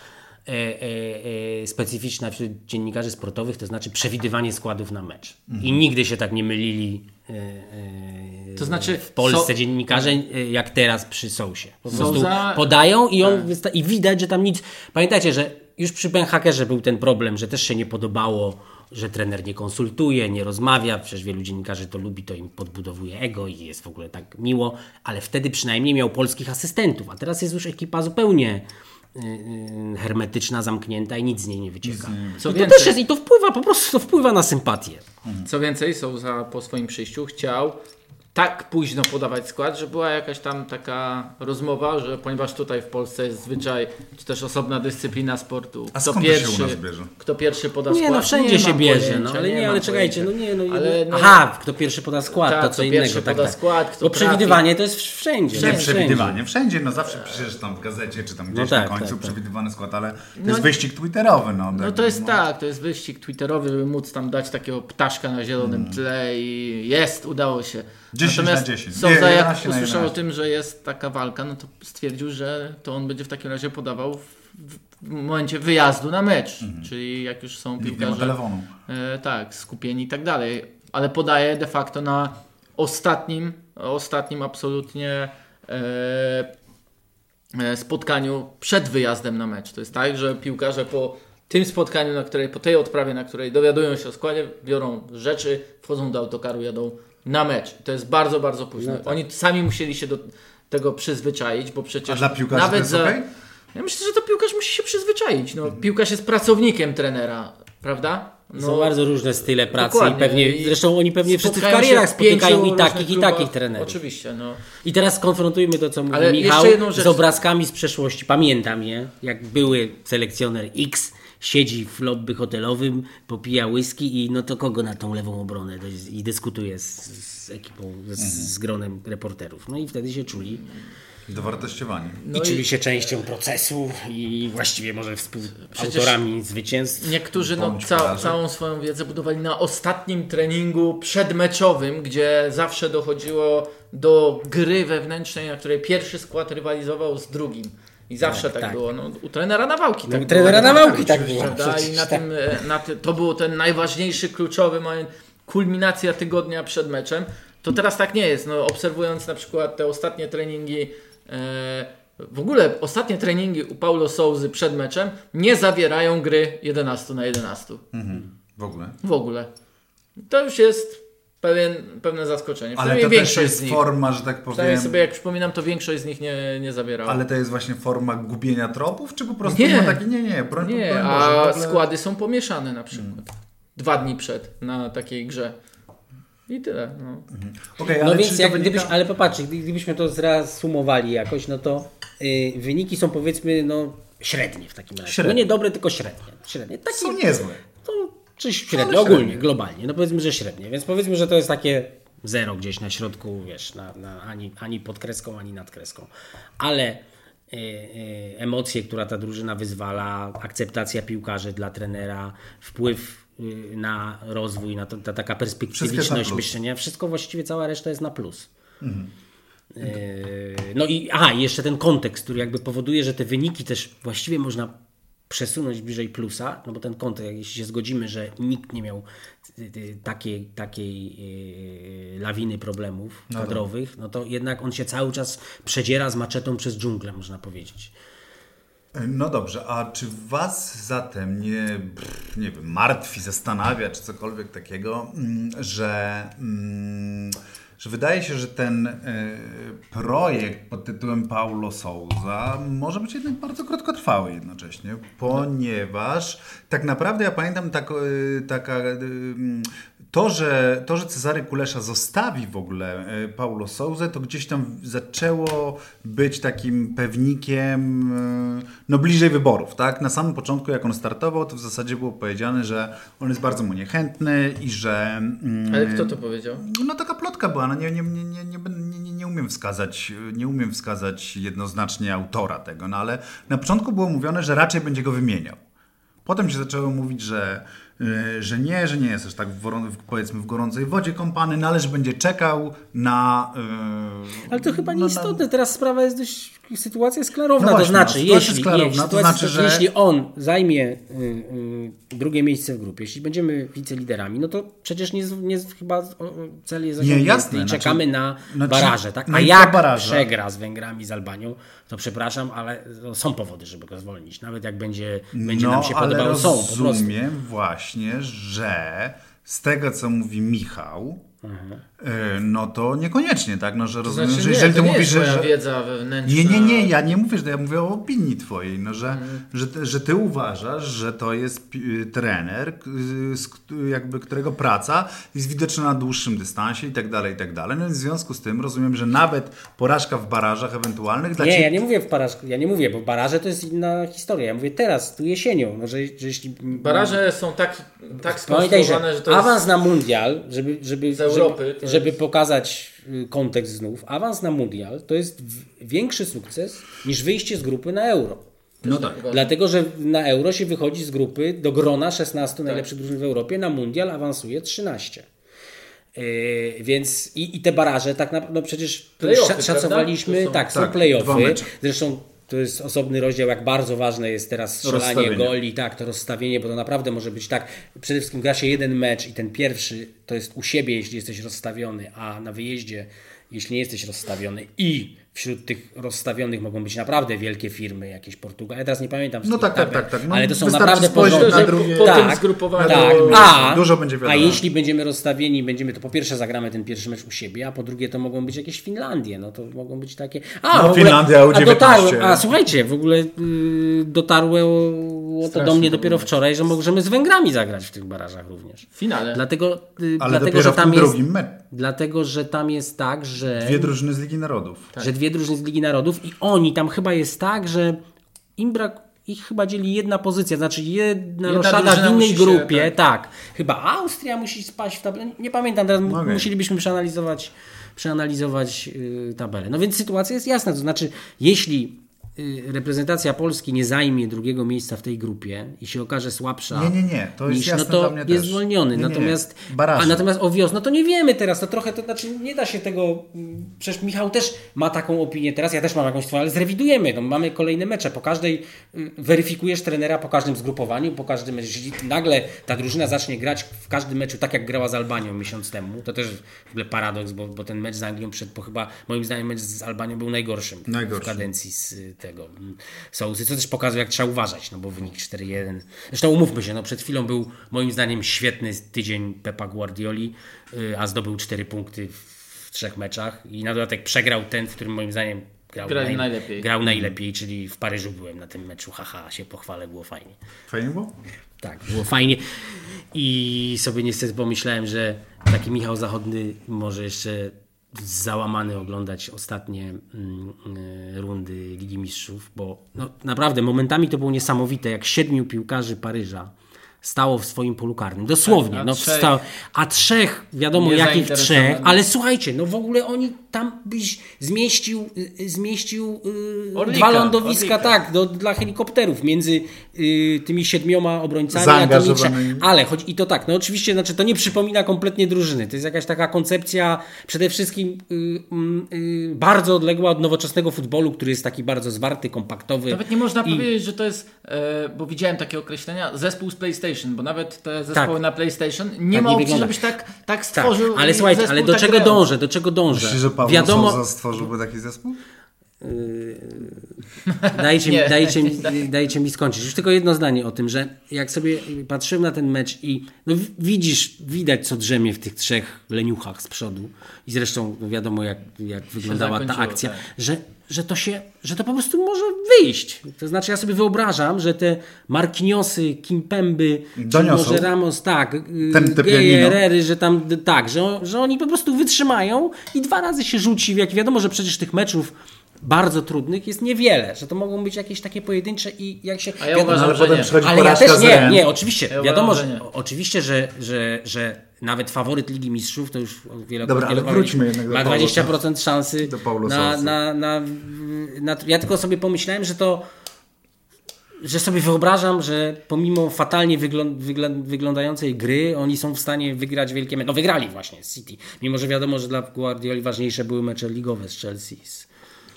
specyficzna wśród dziennikarzy sportowych, to znaczy przewidywanie składów na mecz. I nigdy się tak nie mylili e, e, To znaczy, w Polsce so- dziennikarze e, jak teraz przy Sousie. Po prostu Sousa- podają i, on wysta- i widać, że tam nic... Pamiętajcie, że już przy Ben Hackerze był ten problem, że też się nie podobało, że trener nie konsultuje, nie rozmawia. Przecież wielu dziennikarzy to lubi, to im podbudowuje ego i jest w ogóle tak miło, ale wtedy przynajmniej miał polskich asystentów, a teraz jest już ekipa zupełnie hermetyczna, zamknięta i nic z niej nie wycieka. Co I to więcej- też jest, i to wpływa, po prostu to wpływa na sympatię. Co więcej, Souza po swoim przyjściu chciał tak późno podawać skład, że była jakaś tam taka rozmowa, że ponieważ tutaj w Polsce jest zwyczaj, czy też osobna dyscyplina sportu, A kto skąd to się pierwszy, u nas bierze? kto pierwszy poda Nie, skład. no wszędzie Nie się bierze, pojęcia, no ale nie, mam ale czekajcie, no nie, no, Ale no- Aha, kto pierwszy poda skład, Tak, to kto co pierwszy innego. Tak, poda tak. skład, kto Bo przewidywanie to jest wszędzie. Nie wszędzie. przewidywanie. Wszędzie, no zawsze piszesz tam w gazecie, czy tam gdzieś tak, na końcu tak, tak. przewidywany skład, ale to No- jest wyścig twitterowy. No, No to jest tak, to jest wyścig twitterowy, żeby móc tam dać takiego ptaszka na zielonym tle i jest, udało się. 10 Natomiast na 10. Souza Nie, jak 11 na usłyszał o 11. tym, że jest taka walka, no to stwierdził, że to on będzie w takim razie podawał w, w momencie wyjazdu na mecz, czyli jak już są Nikt nie ma piłkarze telefonu. e, tak, skupieni i tak dalej, ale podaje de facto na ostatnim, ostatnim absolutnie e, e, spotkaniu przed wyjazdem na mecz. To jest tak, że piłkarze po tym spotkaniu, na której, po tej odprawie, na której dowiadują się o składzie, biorą rzeczy, wchodzą do autokaru, jadą na mecz. To jest bardzo, bardzo późno. No tak. Oni sami musieli się do tego przyzwyczaić, bo przecież A dla piłkarzy nawet to jest za... okej? Ja myślę, że to piłkarz musi się przyzwyczaić. No, piłkarz jest pracownikiem trenera, prawda? No, Są bardzo różne style pracy i dokładnie. pewnie, I zresztą oni pewnie wszyscy w karierach spotykają i takich, i takich trenerów. Oczywiście, no. I teraz skonfrontujmy to, co mówi Ale Michał, jeszcze jedną rzecz. z obrazkami z przeszłości. Pamiętam je, jak były selekcjoner X siedzi w lobby hotelowym, popija whisky i no to kogo na tą lewą obronę i dyskutuje z, z ekipą, z, z gronem reporterów. No i wtedy się czuli Dowartościowani. No i i- czuli się częścią procesu i właściwie może współautorami zwycięstw. Niektórzy no, ca całą swoją wiedzę budowali na ostatnim treningu przedmeczowym, gdzie zawsze dochodziło do gry wewnętrznej, na której pierwszy skład rywalizował z drugim. I zawsze tak, Tak, tak. było. No, u trenera Nawałki tak u trenera było. Nawałki tak było, Prawda? I na tak. tym, e, na ty, to było ten najważniejszy, kluczowy moment, kulminacja tygodnia przed meczem. To teraz tak nie jest. No, obserwując na przykład te ostatnie treningi e, w ogóle ostatnie treningi u Paulo Souzy przed meczem nie zawierają gry 11 na 11. W ogóle. W ogóle. To już jest pewien, pewne zaskoczenie. Ale to też większość jest z nich. forma, że tak powiem. sobie jak przypominam, to większość z nich nie, nie zawierała. Ale to jest właśnie forma gubienia tropów, czy po prostu Nie. ma taki, nie, nie, broń, nie, broń Boże, a ogóle- składy są pomieszane na przykład. Dwa dni przed na takiej grze. I tyle. No. Okej, No ale więc czy to jak, wynika... gdybyś, ale popatrzcie, gdy- gdybyśmy to zreasumowali jakoś, no to y, wyniki są powiedzmy no średnie w takim razie. Średnie. No nie dobre, tylko średnie. średnie. Takie, Są niezłe. to, czy średnie, Ale ogólnie, globalnie. No powiedzmy, że średnie. Więc powiedzmy, że to jest takie zero gdzieś na środku, wiesz, na, na, ani, ani pod kreską, ani nad kreską. Ale y, y, emocje, która ta drużyna wyzwala, akceptacja piłkarzy dla trenera, wpływ y, na rozwój, na to, ta taka perspektywiczność myślenia, wszystko właściwie, cała reszta jest na plus. Yy, No i aha, i jeszcze ten kontekst, który jakby powoduje, że te wyniki też właściwie można przesunąć bliżej plusa, no bo ten kontekst, jeśli się zgodzimy, że nikt nie miał y, y, takiej, takiej yy, lawiny problemów kadrowych, no to jednak on się cały czas przedziera z maczetą przez dżunglę, można powiedzieć. No dobrze, a czy was zatem nie, nie wiem, martwi, zastanawia, czy cokolwiek takiego, mm, że, mm, że wydaje się, że ten y, projekt pod tytułem Paulo Souza może być jednak bardzo krótkotrwały jednocześnie, ponieważ tak naprawdę ja pamiętam tak, y, taka... mm, to, że, to, że Cezary Kulesza zostawi w ogóle e, Paulo Souzę, to gdzieś tam zaczęło być takim pewnikiem e, no bliżej wyborów, tak? Na samym początku, jak on startował, to w zasadzie było powiedziane, że on jest bardzo mu niechętny i że... mm, Ale kto to powiedział? no taka plotka była, nie, nie, nie, nie, nie, nie, umiem wskazać, nie umiem wskazać jednoznacznie autora tego, no ale na początku było mówione, że raczej będzie go wymieniał. Potem się zaczęło mówić, że, że nie, że nie jest aż tak w, powiedzmy w gorącej wodzie kąpany, no ale że będzie czekał na... y, Ale to chyba no, nieistotne. Teraz sprawa jest dość. Sytuacja jest klarowna. No to znaczy, jeśli, klarowna, to znaczy, że- jeśli on zajmie y, y, drugie miejsce w grupie, jeśli będziemy wiceliderami, no to przecież nie, nie chyba cel jest Nie, osiągnięty i znaczy- czekamy na znaczy- baraże. Tak? no A jak po barażach- przegra z Węgrami, z Albanią, to przepraszam, ale no, są powody, żeby go zwolnić. Nawet jak będzie, będzie no, nam się podobało, są po prostu. rozumiem właśnie, że z tego, co mówi Michał, no to niekoniecznie, tak? No, że rozumiem, Znaczy, że nie, jeżeli to ty nie mówisz, jest że... moja że... wiedza wewnętrzna. Nie, nie, nie, ja nie mówię, że ja mówię o opinii twojej, no, że, Mhm. że, ty- że ty uważasz, że to jest trener, jakby którego praca jest widoczna na dłuższym dystansie i tak dalej, i tak dalej. No w związku z tym rozumiem, że nawet porażka w barażach ewentualnych dla Nie, ciebie... ja nie mówię w barażku, ja nie mówię, bo baraże to jest inna historia. Ja mówię teraz, tu jesienią, no, że, że jeśli... Baraże są tak, tak Pamiętaj, skonstruowane, że że to jest... awans na mundial, żeby, żeby, Europy żeby, żeby jest- pokazać y, kontekst znów, awans na mundial to jest większy sukces niż wyjście z grupy na euro. No tak. Dlatego, że na euro się wychodzi z grupy do grona 16 najlepszych drużyn w Europie, na mundial awansuje 13. Yy, więc i, i te baraże, tak na, no przecież szacowaliśmy, są- tak, są tak, dwa playoffy. Zresztą to jest osobny rozdział, jak bardzo ważne jest teraz strzelanie goli, tak, to rozstawienie, bo to naprawdę może być tak. Przede wszystkim gra się jeden mecz i ten pierwszy to jest u siebie, jeśli jesteś rozstawiony, a na wyjeździe, jeśli nie jesteś rozstawiony. I wśród tych rozstawionych mogą być naprawdę wielkie firmy, jakieś Portugalia. Ja teraz nie pamiętam. No tak, tak, tabel, tak, tak. No ale to są naprawdę porządne. na drugie- Po tak, zgrupowaniu tak. A, Dużo będzie wiadomo. a jeśli będziemy rozstawieni, będziemy to po pierwsze zagramy ten pierwszy mecz u siebie, a po drugie to mogą być jakieś Finlandie, no to mogą być takie... A, No, w ogóle, Finlandia U19. a, dotarło, a słuchajcie, w ogóle y, dotarło to do mnie dopiero wczoraj, że możemy z Węgrami zagrać w tych barażach również. W finale. Dlatego, y, Ale dlatego że w tam jest. Dlatego, że tam jest tak, że Dwie drużyny z Ligi Narodów. że dwie drużyny z Ligi Narodów i oni tam chyba jest tak, że im brak ich chyba dzieli jedna pozycja, znaczy jedna, Jedna roszada w innej musi się, grupie, tak. tak. Chyba Austria musi spaść w tabelę, nie pamiętam, teraz Okej. musielibyśmy przeanalizować, przeanalizować yy, tabelę. No więc sytuacja jest jasna, to znaczy jeśli reprezentacja Polski nie zajmie drugiego miejsca w tej grupie i się okaże słabsza Nie, nie, nie, to jest niż, jasne no to jest też. zwolniony. Nie, nie, nie. natomiast, Baraże. a natomiast o wios, no to nie wiemy teraz, to trochę, to znaczy nie da się tego, mm, przecież Michał też ma taką opinię teraz, ja też mam jakąś swoją, ale zrewidujemy, no, mamy kolejne mecze, po każdej y, weryfikujesz trenera po każdym zgrupowaniu, po każdym meczu, nagle ta drużyna zacznie grać w każdym meczu tak jak grała z Albanią miesiąc temu, to też w ogóle paradoks, bo, bo ten mecz z Anglią przed, bo chyba moim zdaniem mecz z Albanią był najgorszym, Najgorszym. w kadencji z y, tego mm, Sousy, co też pokazuje jak trzeba uważać, no bo wynik 4-1, zresztą umówmy się, no przed chwilą był moim zdaniem świetny tydzień Pepa Guardioli, y, a zdobył 4 punkty w trzech meczach i na dodatek przegrał ten, w którym moim zdaniem grał, Grał najlepiej. grał najlepiej, czyli w Paryżu byłem na tym meczu, haha, się pochwalę, było fajnie. Fajnie było? Tak, było fajnie i sobie niestety pomyślałem, że taki Michał Zachodny może jeszcze załamany oglądać ostatnie mm, y, rundy Ligi Mistrzów, bo no, naprawdę momentami to było niesamowite, jak siedmiu piłkarzy Paryża stało w swoim polu karnym. Dosłownie. Tak, a no, trzech- wstał, a trzech, wiadomo jakich trzech, ale słuchajcie, no w ogóle oni tam byś zmieścił, y, zmieścił y, Orlika, dwa lądowiska, Orlika. tak, do, dla helikopterów między y, tymi siedmioma obrońcami, a tymi. Ale choć i to tak, no oczywiście, znaczy to nie przypomina kompletnie drużyny. To jest jakaś taka koncepcja przede wszystkim y, mm, y, bardzo odległa od nowoczesnego futbolu, który jest taki bardzo zwarty, kompaktowy. Nawet nie można I- powiedzieć, że to jest, e, bo widziałem takie określenia, zespół z PlayStation, bo nawet te zespoły Tak. na PlayStation nie Tak ma nie opcji, wygląda. żebyś tak, tak Tak, stworzył. ale słuchajcie, ale do tak czego dążę, do czego dążę? Myślisz, że Paweł Wiadomo, Sousa stworzyłby taki zespół? Dajcie, mi, dajcie, mi, dajcie mi skończyć. Już tylko jedno zdanie o tym, że jak sobie patrzyłem na ten mecz i no widzisz, widać co drzemie w tych trzech leniuchach z przodu i zresztą no wiadomo jak, jak wyglądała ta akcja, tak. że, że to się, że to po prostu może wyjść. To znaczy ja sobie wyobrażam, że te Marquinhosy, Kimpemby, może Ramos, tak, y. Herrery, że tam tak, że, że oni po prostu wytrzymają i dwa razy się rzuci, jak wiadomo, że przecież tych meczów bardzo trudnych jest niewiele, że to mogą być jakieś takie pojedyncze i jak się... A ja wiadomo, uważam, ale że potem nie. przychodzi ale ja też nie, nie, oczywiście, Ja wiadomo, uważam, że, że nie. oczywiście, że, że, że nawet faworyt Ligi Mistrzów, to już wielokrotnie Dobra, ale wróćmy jednak do ma Paulo że sobie wyobrażam, że pomimo fatalnie wyglą- wyglą- wyglądającej gry, oni są w stanie wygrać wielkie mecze. No wygrali właśnie z City. Mimo, że wiadomo, że dla Guardioli ważniejsze były mecze ligowe z Chelsea. z-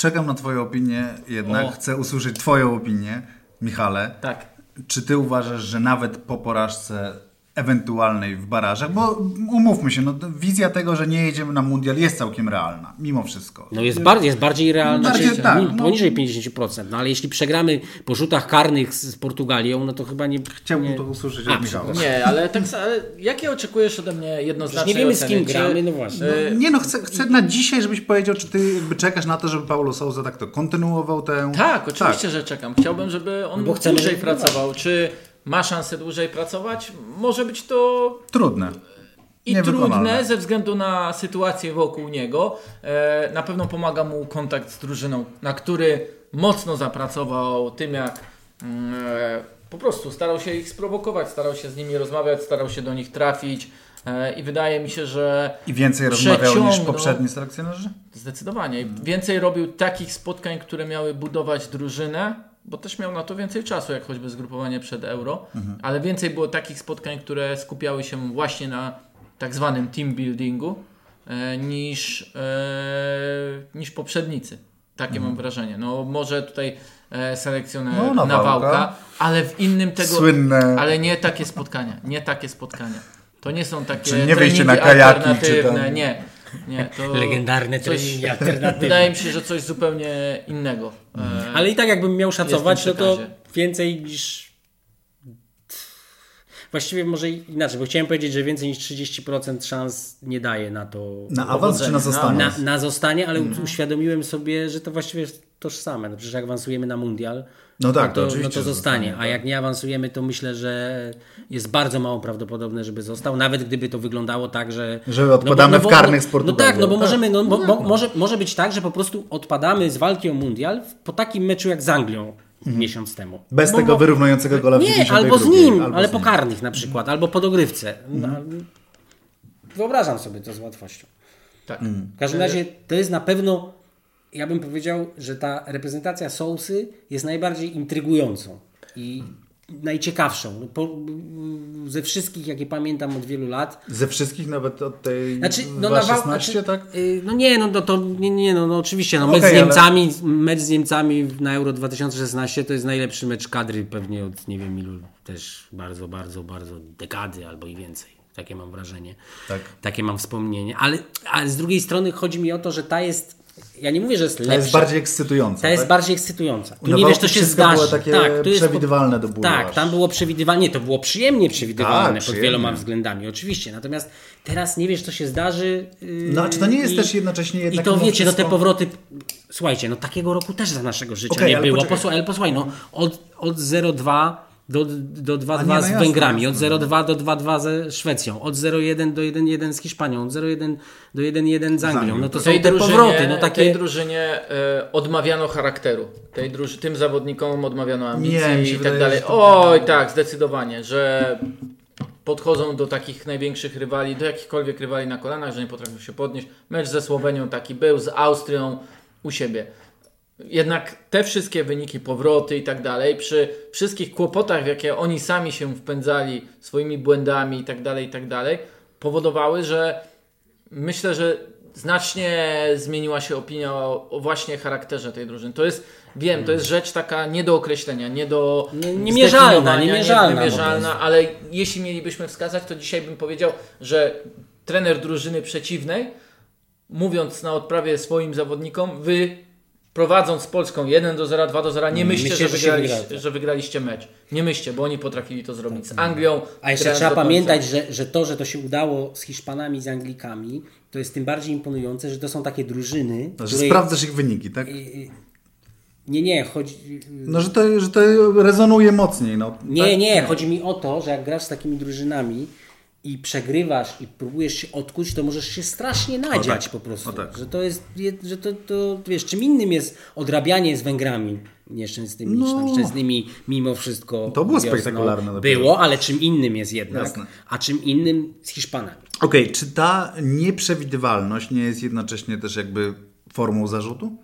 Czekam na Twoją opinię, jednak O. chcę usłyszeć Twoją opinię, Michale. Tak. Czy Ty uważasz, że nawet po porażce ewentualnej w barażach, bo umówmy się, no, wizja tego, że nie jedziemy na mundial jest całkiem realna, mimo wszystko. No jest, bar- jest bardziej realna, Bardziej znaczy, tak, no. poniżej 50%. No ale jeśli przegramy po rzutach karnych z, z Portugalią, no to chyba nie... Chciałbym nie... to usłyszeć A, od Michała. Nie, ale tak ale jakie oczekujesz ode mnie Przecież jednoznacznie nie wiemy z oceny? kim Czy- gramy, no właśnie. y, Nie no, chcę, chcę na dzisiaj, żebyś powiedział, czy ty jakby czekasz na to, żeby Paulo Souza tak to kontynuował tę... Tak, oczywiście, że czekam. Chciałbym, żeby on No bo dłużej żeby- pracował. Czy ma szansę dłużej pracować? Może być to Trudne. i trudne ze względu na sytuację wokół niego. E, na pewno pomaga mu kontakt z drużyną, na który mocno zapracował tym, jak mm, e, po prostu starał się ich sprowokować, starał się z nimi rozmawiać, starał się do nich trafić. E, I wydaje mi się, że I więcej rozmawiał niż poprzedni selekcjonerzy? Zdecydowanie. Więcej robił takich spotkań, które miały budować drużynę, bo też miał na to więcej czasu, jak choćby zgrupowanie przed euro, ale więcej było takich spotkań, które skupiały się właśnie na tak zwanym team buildingu e, niż, e, niż poprzednicy. Takie mam wrażenie. No może tutaj e, selekcjoner No, Nawałka. Nawałka, ale w innym tego... Słynne... Ale nie takie spotkania, nie takie spotkania. To nie są takie Czyli nie wyjście na treningi kajaki, czy alternatywne, tam- nie. Nie, to Legendarne coś- treningi alternatywne. Wydaje mi się, że coś zupełnie innego. E, Ale i tak jakbym miał szacować, no to przekazie. więcej niż... Właściwie może inaczej, bo chciałem powiedzieć, że więcej niż 30% szans nie daje na to... Na awans czy na zostanie? na, na zostanie, ale Mhm. uświadomiłem sobie, że to właściwie jest tożsame. No przecież jak awansujemy na mundial, No tak, no to to, oczywiście, no to zostanie. zostanie, A jak nie awansujemy, to myślę, że jest bardzo mało prawdopodobne, żeby został, nawet gdyby to wyglądało tak, że... Że odpadamy w karnych z No tak, no bo Tak. możemy, no, bo, bo, może, może być tak, że po prostu odpadamy z walki o mundial po takim meczu jak z Anglią miesiąc temu. Bez Bo- tego bo- wyrównującego gola w Nie, 92, albo z nim, albo ale z po nim. karnych na przykład, albo po dogrywce. No, Wyobrażam sobie to z łatwością. tak. W każdym razie to jest na pewno, ja bym powiedział, że ta reprezentacja Sousy jest najbardziej intrygującą i najciekawszą. No, Po, ze wszystkich, jakie pamiętam od wielu lat. Ze wszystkich, nawet od tej Znaczy, no, no, na wa- 16, znaczy, tak? y, No nie, no, no to nie, nie no, no oczywiście, no, mecz, Okej, z ale- Niemcami, mecz z Niemcami na Euro 2016 to jest najlepszy mecz kadry pewnie od nie wiem ilu, też bardzo, bardzo, bardzo dekady albo i więcej. Takie mam wrażenie. Tak. Takie mam wspomnienie. Ale, ale z drugiej strony chodzi mi o to, że ta jest, ja nie mówię, że jest To lepsza. jest bardziej ekscytująca. Ta jest tak? bardziej ekscytująca. Tu nie wiesz, co się wszystko zdarzy. było takie tak, tu jest przewidywalne do bólu Tak, aż. tam było przewidywalnie, to było przyjemnie przewidywalne Tak, pod wieloma względami, oczywiście. Natomiast teraz nie wiesz, co się zdarzy. yy, No, a czy to nie jest i- też jednocześnie I jednak to mimo wiecie, no te wszystko- powroty. Słuchajcie, no takiego roku też za naszego życia Okej, nie było. poczekaj. Posłuchaj, ale posłuchaj, no od, od 0,2 do, do 2,2 A nie, no z jasne, Węgrami, jasne. od 0,2 do 2,2 ze Szwecją, od 0,1 do 1,1 z Hiszpanią, od 0,1 do 1,1 z Anglią. No to są tej te drużynie, powroty, no tej takie... drużynie e, odmawiano charakteru. Tej druży, tym zawodnikom odmawiano ambicji Nie, i tak wydaje, dalej. Oj, tak, zdecydowanie, że podchodzą do takich największych rywali, do jakichkolwiek rywali na kolanach, że nie potrafią się podnieść. Mecz ze Słowenią taki był, z Austrią u siebie. Jednak te wszystkie wyniki, powroty i tak dalej, przy wszystkich kłopotach, w jakie oni sami się wpędzali swoimi błędami i tak dalej, i tak dalej, powodowały, że myślę, że znacznie zmieniła się opinia o, o właśnie charakterze tej drużyny. To jest, wiem, to jest rzecz taka nie do określenia, nie do Nie- niemierzalna, niemierzalna niewymierzalna, ale jeśli mielibyśmy wskazać, to dzisiaj bym powiedział, że trener drużyny przeciwnej, mówiąc na odprawie swoim zawodnikom, wy prowadząc Polską 1 do 0, 2 do 0, nie myślcie, myślcie, że, że się wygraliście, wygra. że wygraliście mecz. Nie myślcie, bo oni potrafili to zrobić z Anglią. A jeszcze trzeba pamiętać, że, że to, że to się udało z Hiszpanami, z Anglikami, to jest tym bardziej imponujące, że to są takie drużyny, No, że które... sprawdzasz ich wyniki, tak? Nie, nie, chodzi... No, że to, że to rezonuje mocniej. No. Nie, tak? nie, chodzi mi o to, że jak grasz z takimi drużynami i przegrywasz i próbujesz się odkuć, to możesz się strasznie nadziać tak, po prostu. tak. Że to jest, że to, to, wiesz, czym innym jest odrabianie z Węgrami nieszczęsnymi, No. czy szczęsnymi mimo wszystko. To było wiosną. spektakularne. Było, ale czym innym jest jednak, Jasne. a czym innym z Hiszpanami. Okej, czy ta nieprzewidywalność nie jest jednocześnie też jakby formą zarzutu?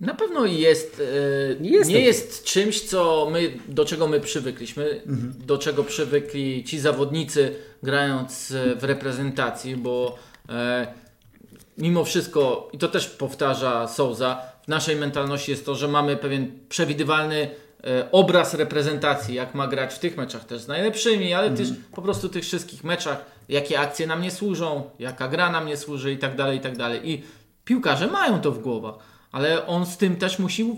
Na pewno jest, Jest nie jest czymś, co my, do czego my przywykliśmy, do czego przywykli ci zawodnicy grając e, w reprezentacji, bo e, mimo wszystko, i to też powtarza Souza, w naszej mentalności jest to, że mamy pewien przewidywalny e, obraz reprezentacji, jak ma grać w tych meczach też z najlepszymi, ale też po prostu tych wszystkich meczach, jakie akcje nam nie służą, jaka gra nam nie służy i tak dalej, i tak dalej. I piłkarze mają to w głowach, ale on z tym też musi,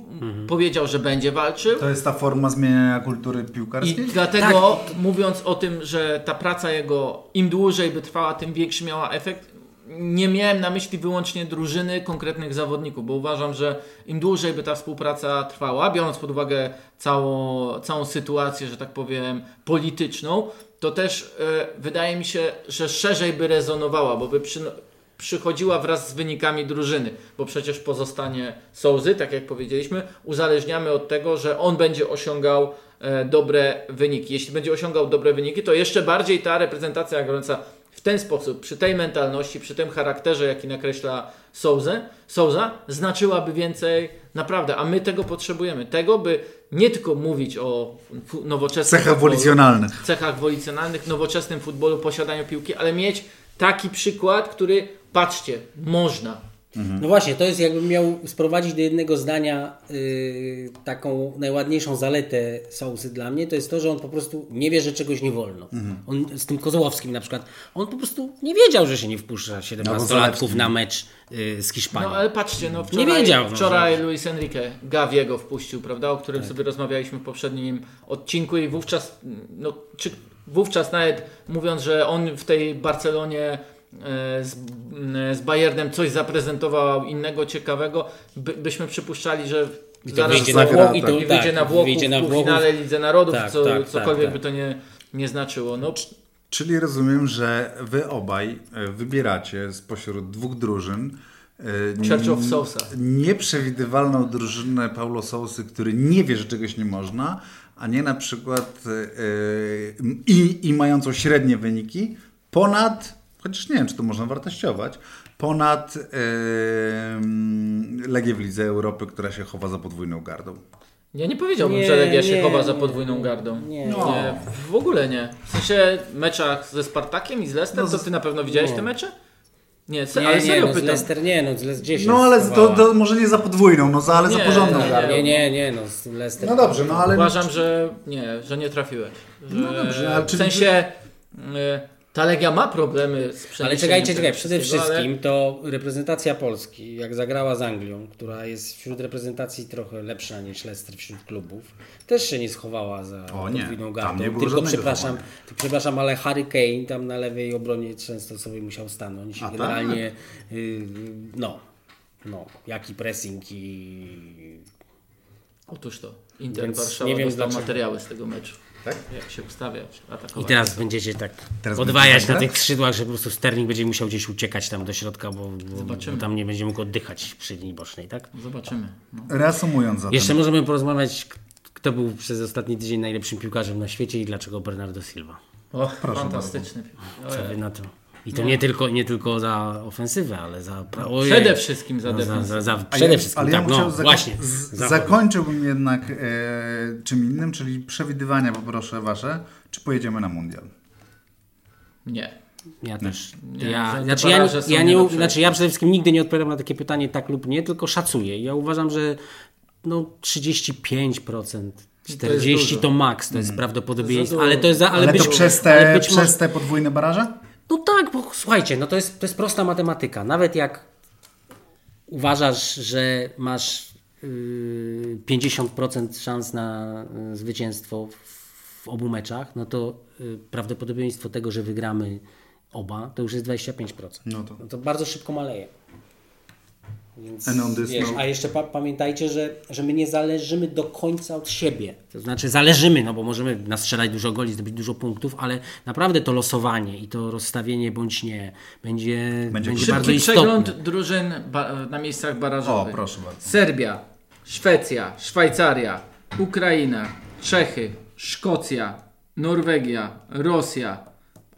powiedział, że będzie walczył. To jest ta forma zmieniania kultury I piłkarskiej? dlatego mówiąc o tym, że ta praca jego im dłużej by trwała, tym większy miała efekt, nie miałem na myśli wyłącznie drużyny konkretnych zawodników, bo uważam, że im dłużej by ta współpraca trwała, biorąc pod uwagę całą, całą sytuację, że tak powiem, polityczną, to też e, wydaje mi się, że szerzej by rezonowała, bo by przy, przychodziła wraz z wynikami drużyny, bo przecież pozostanie Sołzy, tak jak powiedzieliśmy, uzależniamy od tego, że on będzie osiągał e, dobre wyniki. Jeśli będzie osiągał dobre wyniki, to jeszcze bardziej ta reprezentacja grająca w ten sposób, przy tej mentalności, przy tym charakterze, jaki nakreśla Souzę, Souza, znaczyłaby więcej naprawdę, a my tego potrzebujemy. Tego, by nie tylko mówić o nowoczesnym Cechach futbolu, wolicjonalnych. cechach wolicjonalnych, nowoczesnym futbolu, posiadaniu piłki, ale mieć taki przykład, który patrzcie, można. No właśnie, to jest jakbym miał sprowadzić do jednego zdania yy, taką najładniejszą zaletę Sousy dla mnie, to jest to, że on po prostu nie wie, że czegoś nie wolno. On z tym Kozłowskim na przykład, on po prostu nie wiedział, że się nie wpuszcza 17-latków Zalewski. na mecz yy, z Hiszpanią. No ale patrzcie, no wczoraj, Nie wiedział, no, wczoraj Luis Enrique Gaviego wpuścił, prawda, o którym sobie rozmawialiśmy w poprzednim odcinku i wówczas, no, czy wówczas nawet mówiąc, że on w tej Barcelonie z, m, z Bayernem coś zaprezentował innego, ciekawego, by, byśmy przypuszczali, że I to zaraz wyjdzie na Włoch, i tak. to, i wyjdzie tak, na Włochów wyjdzie na w Włochów. półfinale Lidze Narodów, Tak, co, tak, tak, cokolwiek tak. by to nie, nie znaczyło. No, Czyli rozumiem, że wy obaj e, wybieracie spośród dwóch drużyn e, Church of Sousa. nieprzewidywalną drużynę Paulo Sousy, który nie wie, że czegoś nie można, a nie na przykład e, e, i, i mającą średnie wyniki ponad, chociaż nie wiem, czy to można wartościować, ponad mm, Legię w Lidze Europy, która się chowa za podwójną gardą. Ja nie powiedziałbym, Nie, że Legia się nie, chowa za nie, podwójną gardą. nie. No. nie. W ogóle nie. W sensie meczach ze Spartakiem i z Leicester, No, to ty na pewno widziałeś nie. te mecze? Nie, se, Nie, ale nie, serio no z pytam. Leicester nie, no z Leicester gdzieś No ale to, to może nie za podwójną, no za, ale za Nie, porządną nie, gardą. Nie, nie, nie, no z Leicester. No dobrze, no ale... Uważam, że nie, że nie trafiłeś. Że No dobrze, ale w sensie y, ta Legia ma problemy z Ale przeniesieniem czekajcie, tego czekaj, przede wszystkim to reprezentacja Polski, jak zagrała z Anglią, która jest wśród reprezentacji trochę lepsza niż Leicester wśród klubów, też się nie schowała za podwójną tam gardą. nie było Tylko przepraszam, chowania. ty, przepraszam, ale Harry Kane tam na lewej obronie często sobie musiał stanąć. A tak? Generalnie y, no, no, jaki pressing i Otóż to. Inter Więc Warszawa nie wiem dostał dlaczego. materiały z tego meczu. Tak? Jak się ustawia, atakować. I teraz będziecie tak Teraz podwajać będziecie na tak tych skrzydłach, że po prostu Sterling będzie musiał gdzieś uciekać tam do środka, bo, bo, bo tam nie będzie mógł oddychać przy linii bocznej, tak? Zobaczymy. No. Reasumując zatem. Jeszcze możemy porozmawiać, kto był przez ostatni tydzień najlepszym piłkarzem na świecie i dlaczego Bernardo Silva. O, Proszę fantastyczny. Co Ojej. wy na to? I to nie, tylko, nie tylko za ofensywę, ale za... pra- ojej. Przede wszystkim za No, za, defensywę. za, za, przede ja- wszystkim, ale tak, ja no zako- właśnie. z- Za- zakończyłbym jednak e, czym innym, czyli przewidywania poproszę wasze, czy pojedziemy na mundial. Nie. Ja też. Nie, ja, znaczy, ja, ja, nie znaczy ja przede wszystkim nigdy nie odpowiadam na takie pytanie tak lub nie, tylko szacuję. Ja uważam, że no 35%, 40% dużo. to maks, to jest prawdopodobieństwo, Za ale to jest za, ale, Ale, być, to przez ale te, być przez może, te podwójne baraże? No tak, bo słuchajcie, no to jest, to jest prosta matematyka. Nawet jak uważasz, że masz yy, 50% szans na y, zwycięstwo w, w obu meczach, no to y, prawdopodobieństwo tego, że wygramy oba, to już jest 25%. No to. No to bardzo szybko maleje. Więc, And on this wiesz, note- a jeszcze pa pamiętajcie, że, że my nie zależymy do końca od siebie. To znaczy zależymy, no bo możemy nastrzelać dużo goli, zdobyć dużo punktów, ale naprawdę to losowanie i to rozstawienie bądź nie będzie, będzie, Szybki bardzo istotne. przegląd drużyn na miejscach O, barażowych. proszę bardzo. Serbia, Szwecja, Szwajcaria, Ukraina, Czechy, Szkocja, Norwegia, Rosja,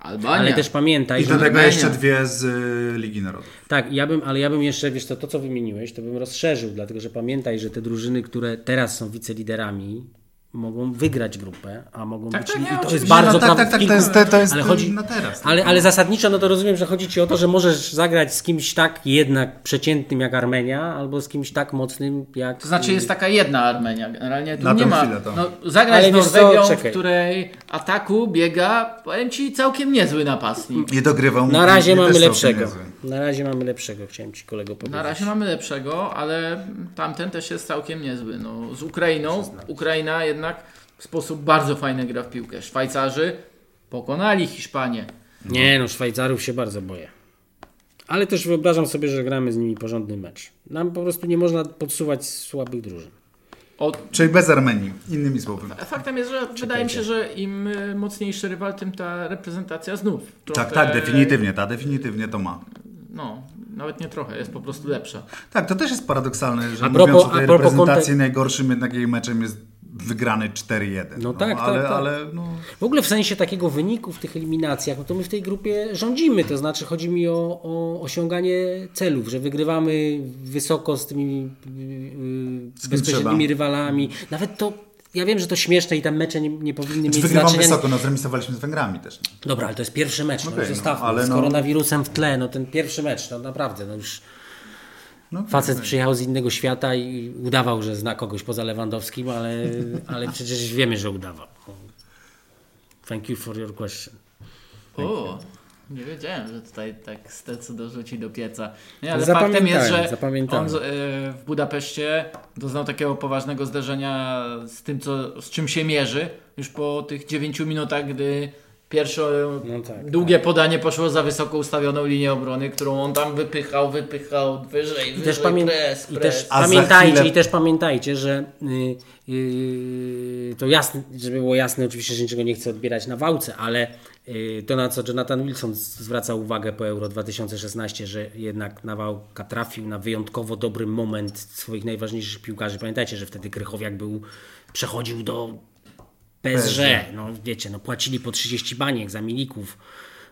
Albania. Ale też pamiętaj, I że... do tego jeszcze dwie z y, Ligi Narodów. Tak, ja bym, ale ja bym jeszcze, wiesz, to, to co wymieniłeś, to bym rozszerzył, dlatego że pamiętaj, że te drużyny, które teraz są wiceliderami, mogą wygrać grupę, a mogą Tak, być... tak, nie, I to jest bardzo no, tak, tak, tak, kilku- to jest, to, to jest ale chodzi, na teraz. ale, ale zasadniczo, no to rozumiem, że chodzi ci o to, że możesz zagrać z kimś tak jednak przeciętnym jak Armenia, albo z kimś tak mocnym jak... To znaczy jest taka jedna Armenia. Generalnie tu Na nie ma. No, zagrać Ale z wiesz co, Norwegią, w której ataku biega, powiem ci, całkiem niezły napastnik. Nie dogrywał. Na razie mamy lepszego. Na razie mamy lepszego, chciałem ci kolego powiedzieć. Na razie mamy lepszego, ale tamten też jest całkiem niezły. No, z Ukrainą, Ukraina jednak w sposób bardzo fajny gra w piłkę. Szwajcarzy pokonali Hiszpanię. Nie no, Szwajcarów się bardzo boję. Ale też wyobrażam sobie, że gramy z nimi porządny mecz. Nam po prostu nie można podsuwać słabych drużyn. Od... Czyli bez Armenii, innymi słowy. Faktem jest, że wydaje mi się, że im mocniejszy rywal, tym ta reprezentacja znów. Tak, trochę- tak, definitywnie, ta definitywnie to ma. No, nawet nie trochę, jest po prostu lepsza. Tak, to też jest paradoksalne, że A propos- mówiąc o tej reprezentacji, kontek- najgorszym jednak jej meczem jest wygrany 4-1. No tak, ale, tak, tak. ale no, W ogóle w sensie takiego wyniku w tych eliminacjach, no to my w tej grupie rządzimy. To znaczy chodzi mi o, o osiąganie celów, że wygrywamy wysoko z tymi yy, bezpośrednimi rywalami. Nawet to, ja wiem, że to śmieszne i tam mecze nie, nie powinny Czy mieć wygrywam znaczenia. wysoko, no zremisowaliśmy z Węgrami też. No. Dobra, ale to jest pierwszy mecz, no, Okej, no, zostawmy. ale z no- koronawirusem w tle, no ten pierwszy mecz, no naprawdę, no już No, facet przyjechał z innego świata i udawał, że zna kogoś poza Lewandowskim, ale, ale przecież wiemy, że udawał. Thank you for your question. O, nie wiedziałem, że tutaj tak Stecu dorzuci do pieca. Nie, ale Zapamiętałem, faktem jest, że zapamiętałem. on z- e, w Budapeszcie doznał takiego poważnego zderzenia z tym, co, z czym się mierzy. Już po tych 9 minutach, gdy pierwsze No tak, długie podanie poszło za wysoko ustawioną linię obrony, którą on tam wypychał, wypychał wyżej, I wyżej, też, pamię- pres, i też pamiętajcie, chwilę- i też pamiętajcie, że y, y, to jasne, żeby było jasne, oczywiście, że niczego nie chcę odbierać na wałce, ale y, to na co Jonathan Wilson zwraca uwagę po Euro 2016, że jednak Nawałka trafił na wyjątkowo dobry moment swoich najważniejszych piłkarzy. Pamiętajcie, że wtedy Krychowiak był, przechodził do PSG. No wiecie, no płacili po 30 baniek za milików.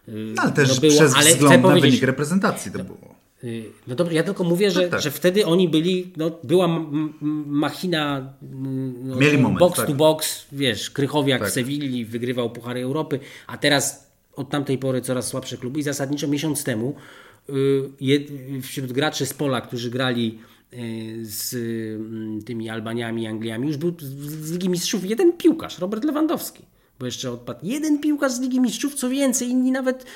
Y, No, ale też no było, przez ale wzgląd na wynik reprezentacji to było. Y, No dobrze, ja tylko mówię, że, tak. że wtedy oni byli, no była machina mm, no, Mieli moment, box tak. to box, wiesz, Krychowiak Tak. w Sewilli wygrywał Puchary Europy, a teraz od tamtej pory coraz słabsze kluby i zasadniczo miesiąc temu y, wśród graczy z pola, którzy grali y, z y, tymi Albaniami, Angliami, już był z- Ligi Mistrzów jeden piłkarz, Robert Lewandowski. Bo jeszcze odpadł jeden piłkarz z Ligi Mistrzów, co więcej, inni nawet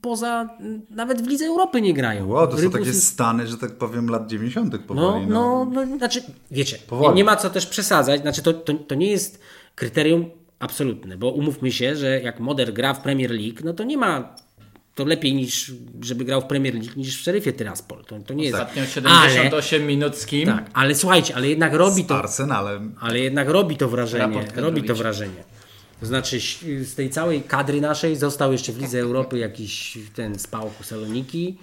poza, nawet w Lidze Europy nie grają. Wow, to są Rybus- takie stany, że tak powiem, lat 90. no, powoli. no, no, znaczy, wiecie, Powoli. nie, nie ma co też przesadzać, znaczy to, to, to nie jest kryterium absolutne, bo umówmy się, że jak Moder gra w Premier League, no to nie ma to lepiej niż, żeby grał w Premier League niż w Szeryfie Tyraspol. To, to nie jest... Ostatnio Ale, 78 minut z kim? tak, ale słuchajcie, ale jednak robi Z to, Arsenalem. ale jednak robi to wrażenie. Robi to wrażenie. To znaczy z tej całej kadry naszej został jeszcze w Lidze Europy jakiś ten z Pałku Saloniki,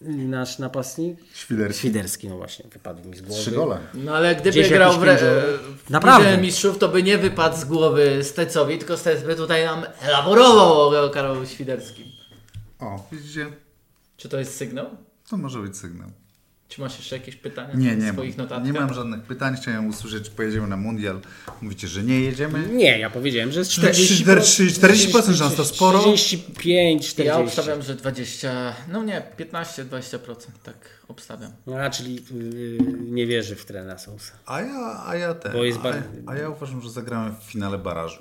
nasz napastnik. Świderski. Świderski, no właśnie, wypadł mi z głowy. Trzy gole. No ale gdyby Gdzieś grał w, re, Naprawdę. Mistrzów, to by nie wypadł z głowy Stecowi, tylko Stec by tutaj nam elaborował o Karolu Świderskim. O, widzicie? Czy to jest sygnał? To może być sygnał. Czy masz jeszcze jakieś pytania Nie, nie swoich mam. notatkach? Nie mam żadnych pytań. Chciałem usłyszeć, czy pojedziemy na mundial. Mówicie, że nie jedziemy. Nie, ja powiedziałem, że jest 40, 40, 40% szans to sporo. 35, 40. Ja obstawiam, że 20, no nie, 15-20%, tak obstawiam. A, czyli yy, nie wierzy w trenera Sousa. A ja, a ja ten. Bo jest a, bar- a ja uważam, że zagramy w finale barażu.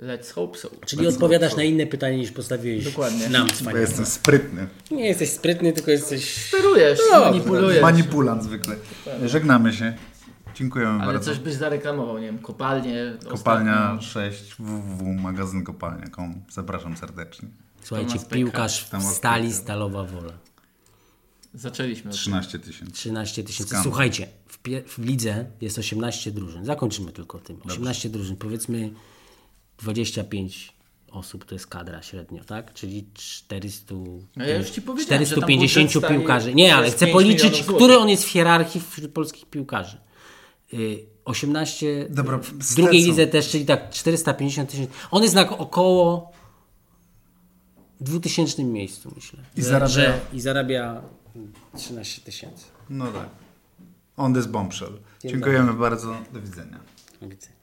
Let's hope so. Czyli odpowiadasz na inne pytanie niż postawiłeś Dokładnie. nam Bo jestem sprytny. Nie jesteś sprytny, tylko jesteś... Sterujesz, No, manipulujesz. Manipulant zwykle. Żegnamy się. Dziękujemy Ale bardzo. coś byś zareklamował, nie wiem, kopalnie. Kopalnia ostatnio. 6 www magazyn kopalnia.com. Zapraszam serdecznie. Słuchajcie, piłkarz w stali. Stalowa Wola. Zaczęliśmy. od- 13 tysięcy. 13 tysięcy. Słuchajcie, w, w lidze jest 18 drużyn. Zakończymy tylko tym. 18 drużyn. Powiedzmy 25 osób to jest kadra średnio, tak? Czyli 400, No ja już ci powiedziałem, że tam 450 budżet stali- piłkarzy. Nie, ale jest chcę 5 policzyć, który on jest w hierarchii wśród polskich piłkarzy. Y, 18 Dobra, w z drugiej lidze też, czyli tak 450 tysięcy. On jest na około 2000 miejscu, myślę. I że, zarabia- że, I zarabia 13 tysięcy. No tak. On this bombshell. Dziękujemy bardzo. Do widzenia. Do widzenia.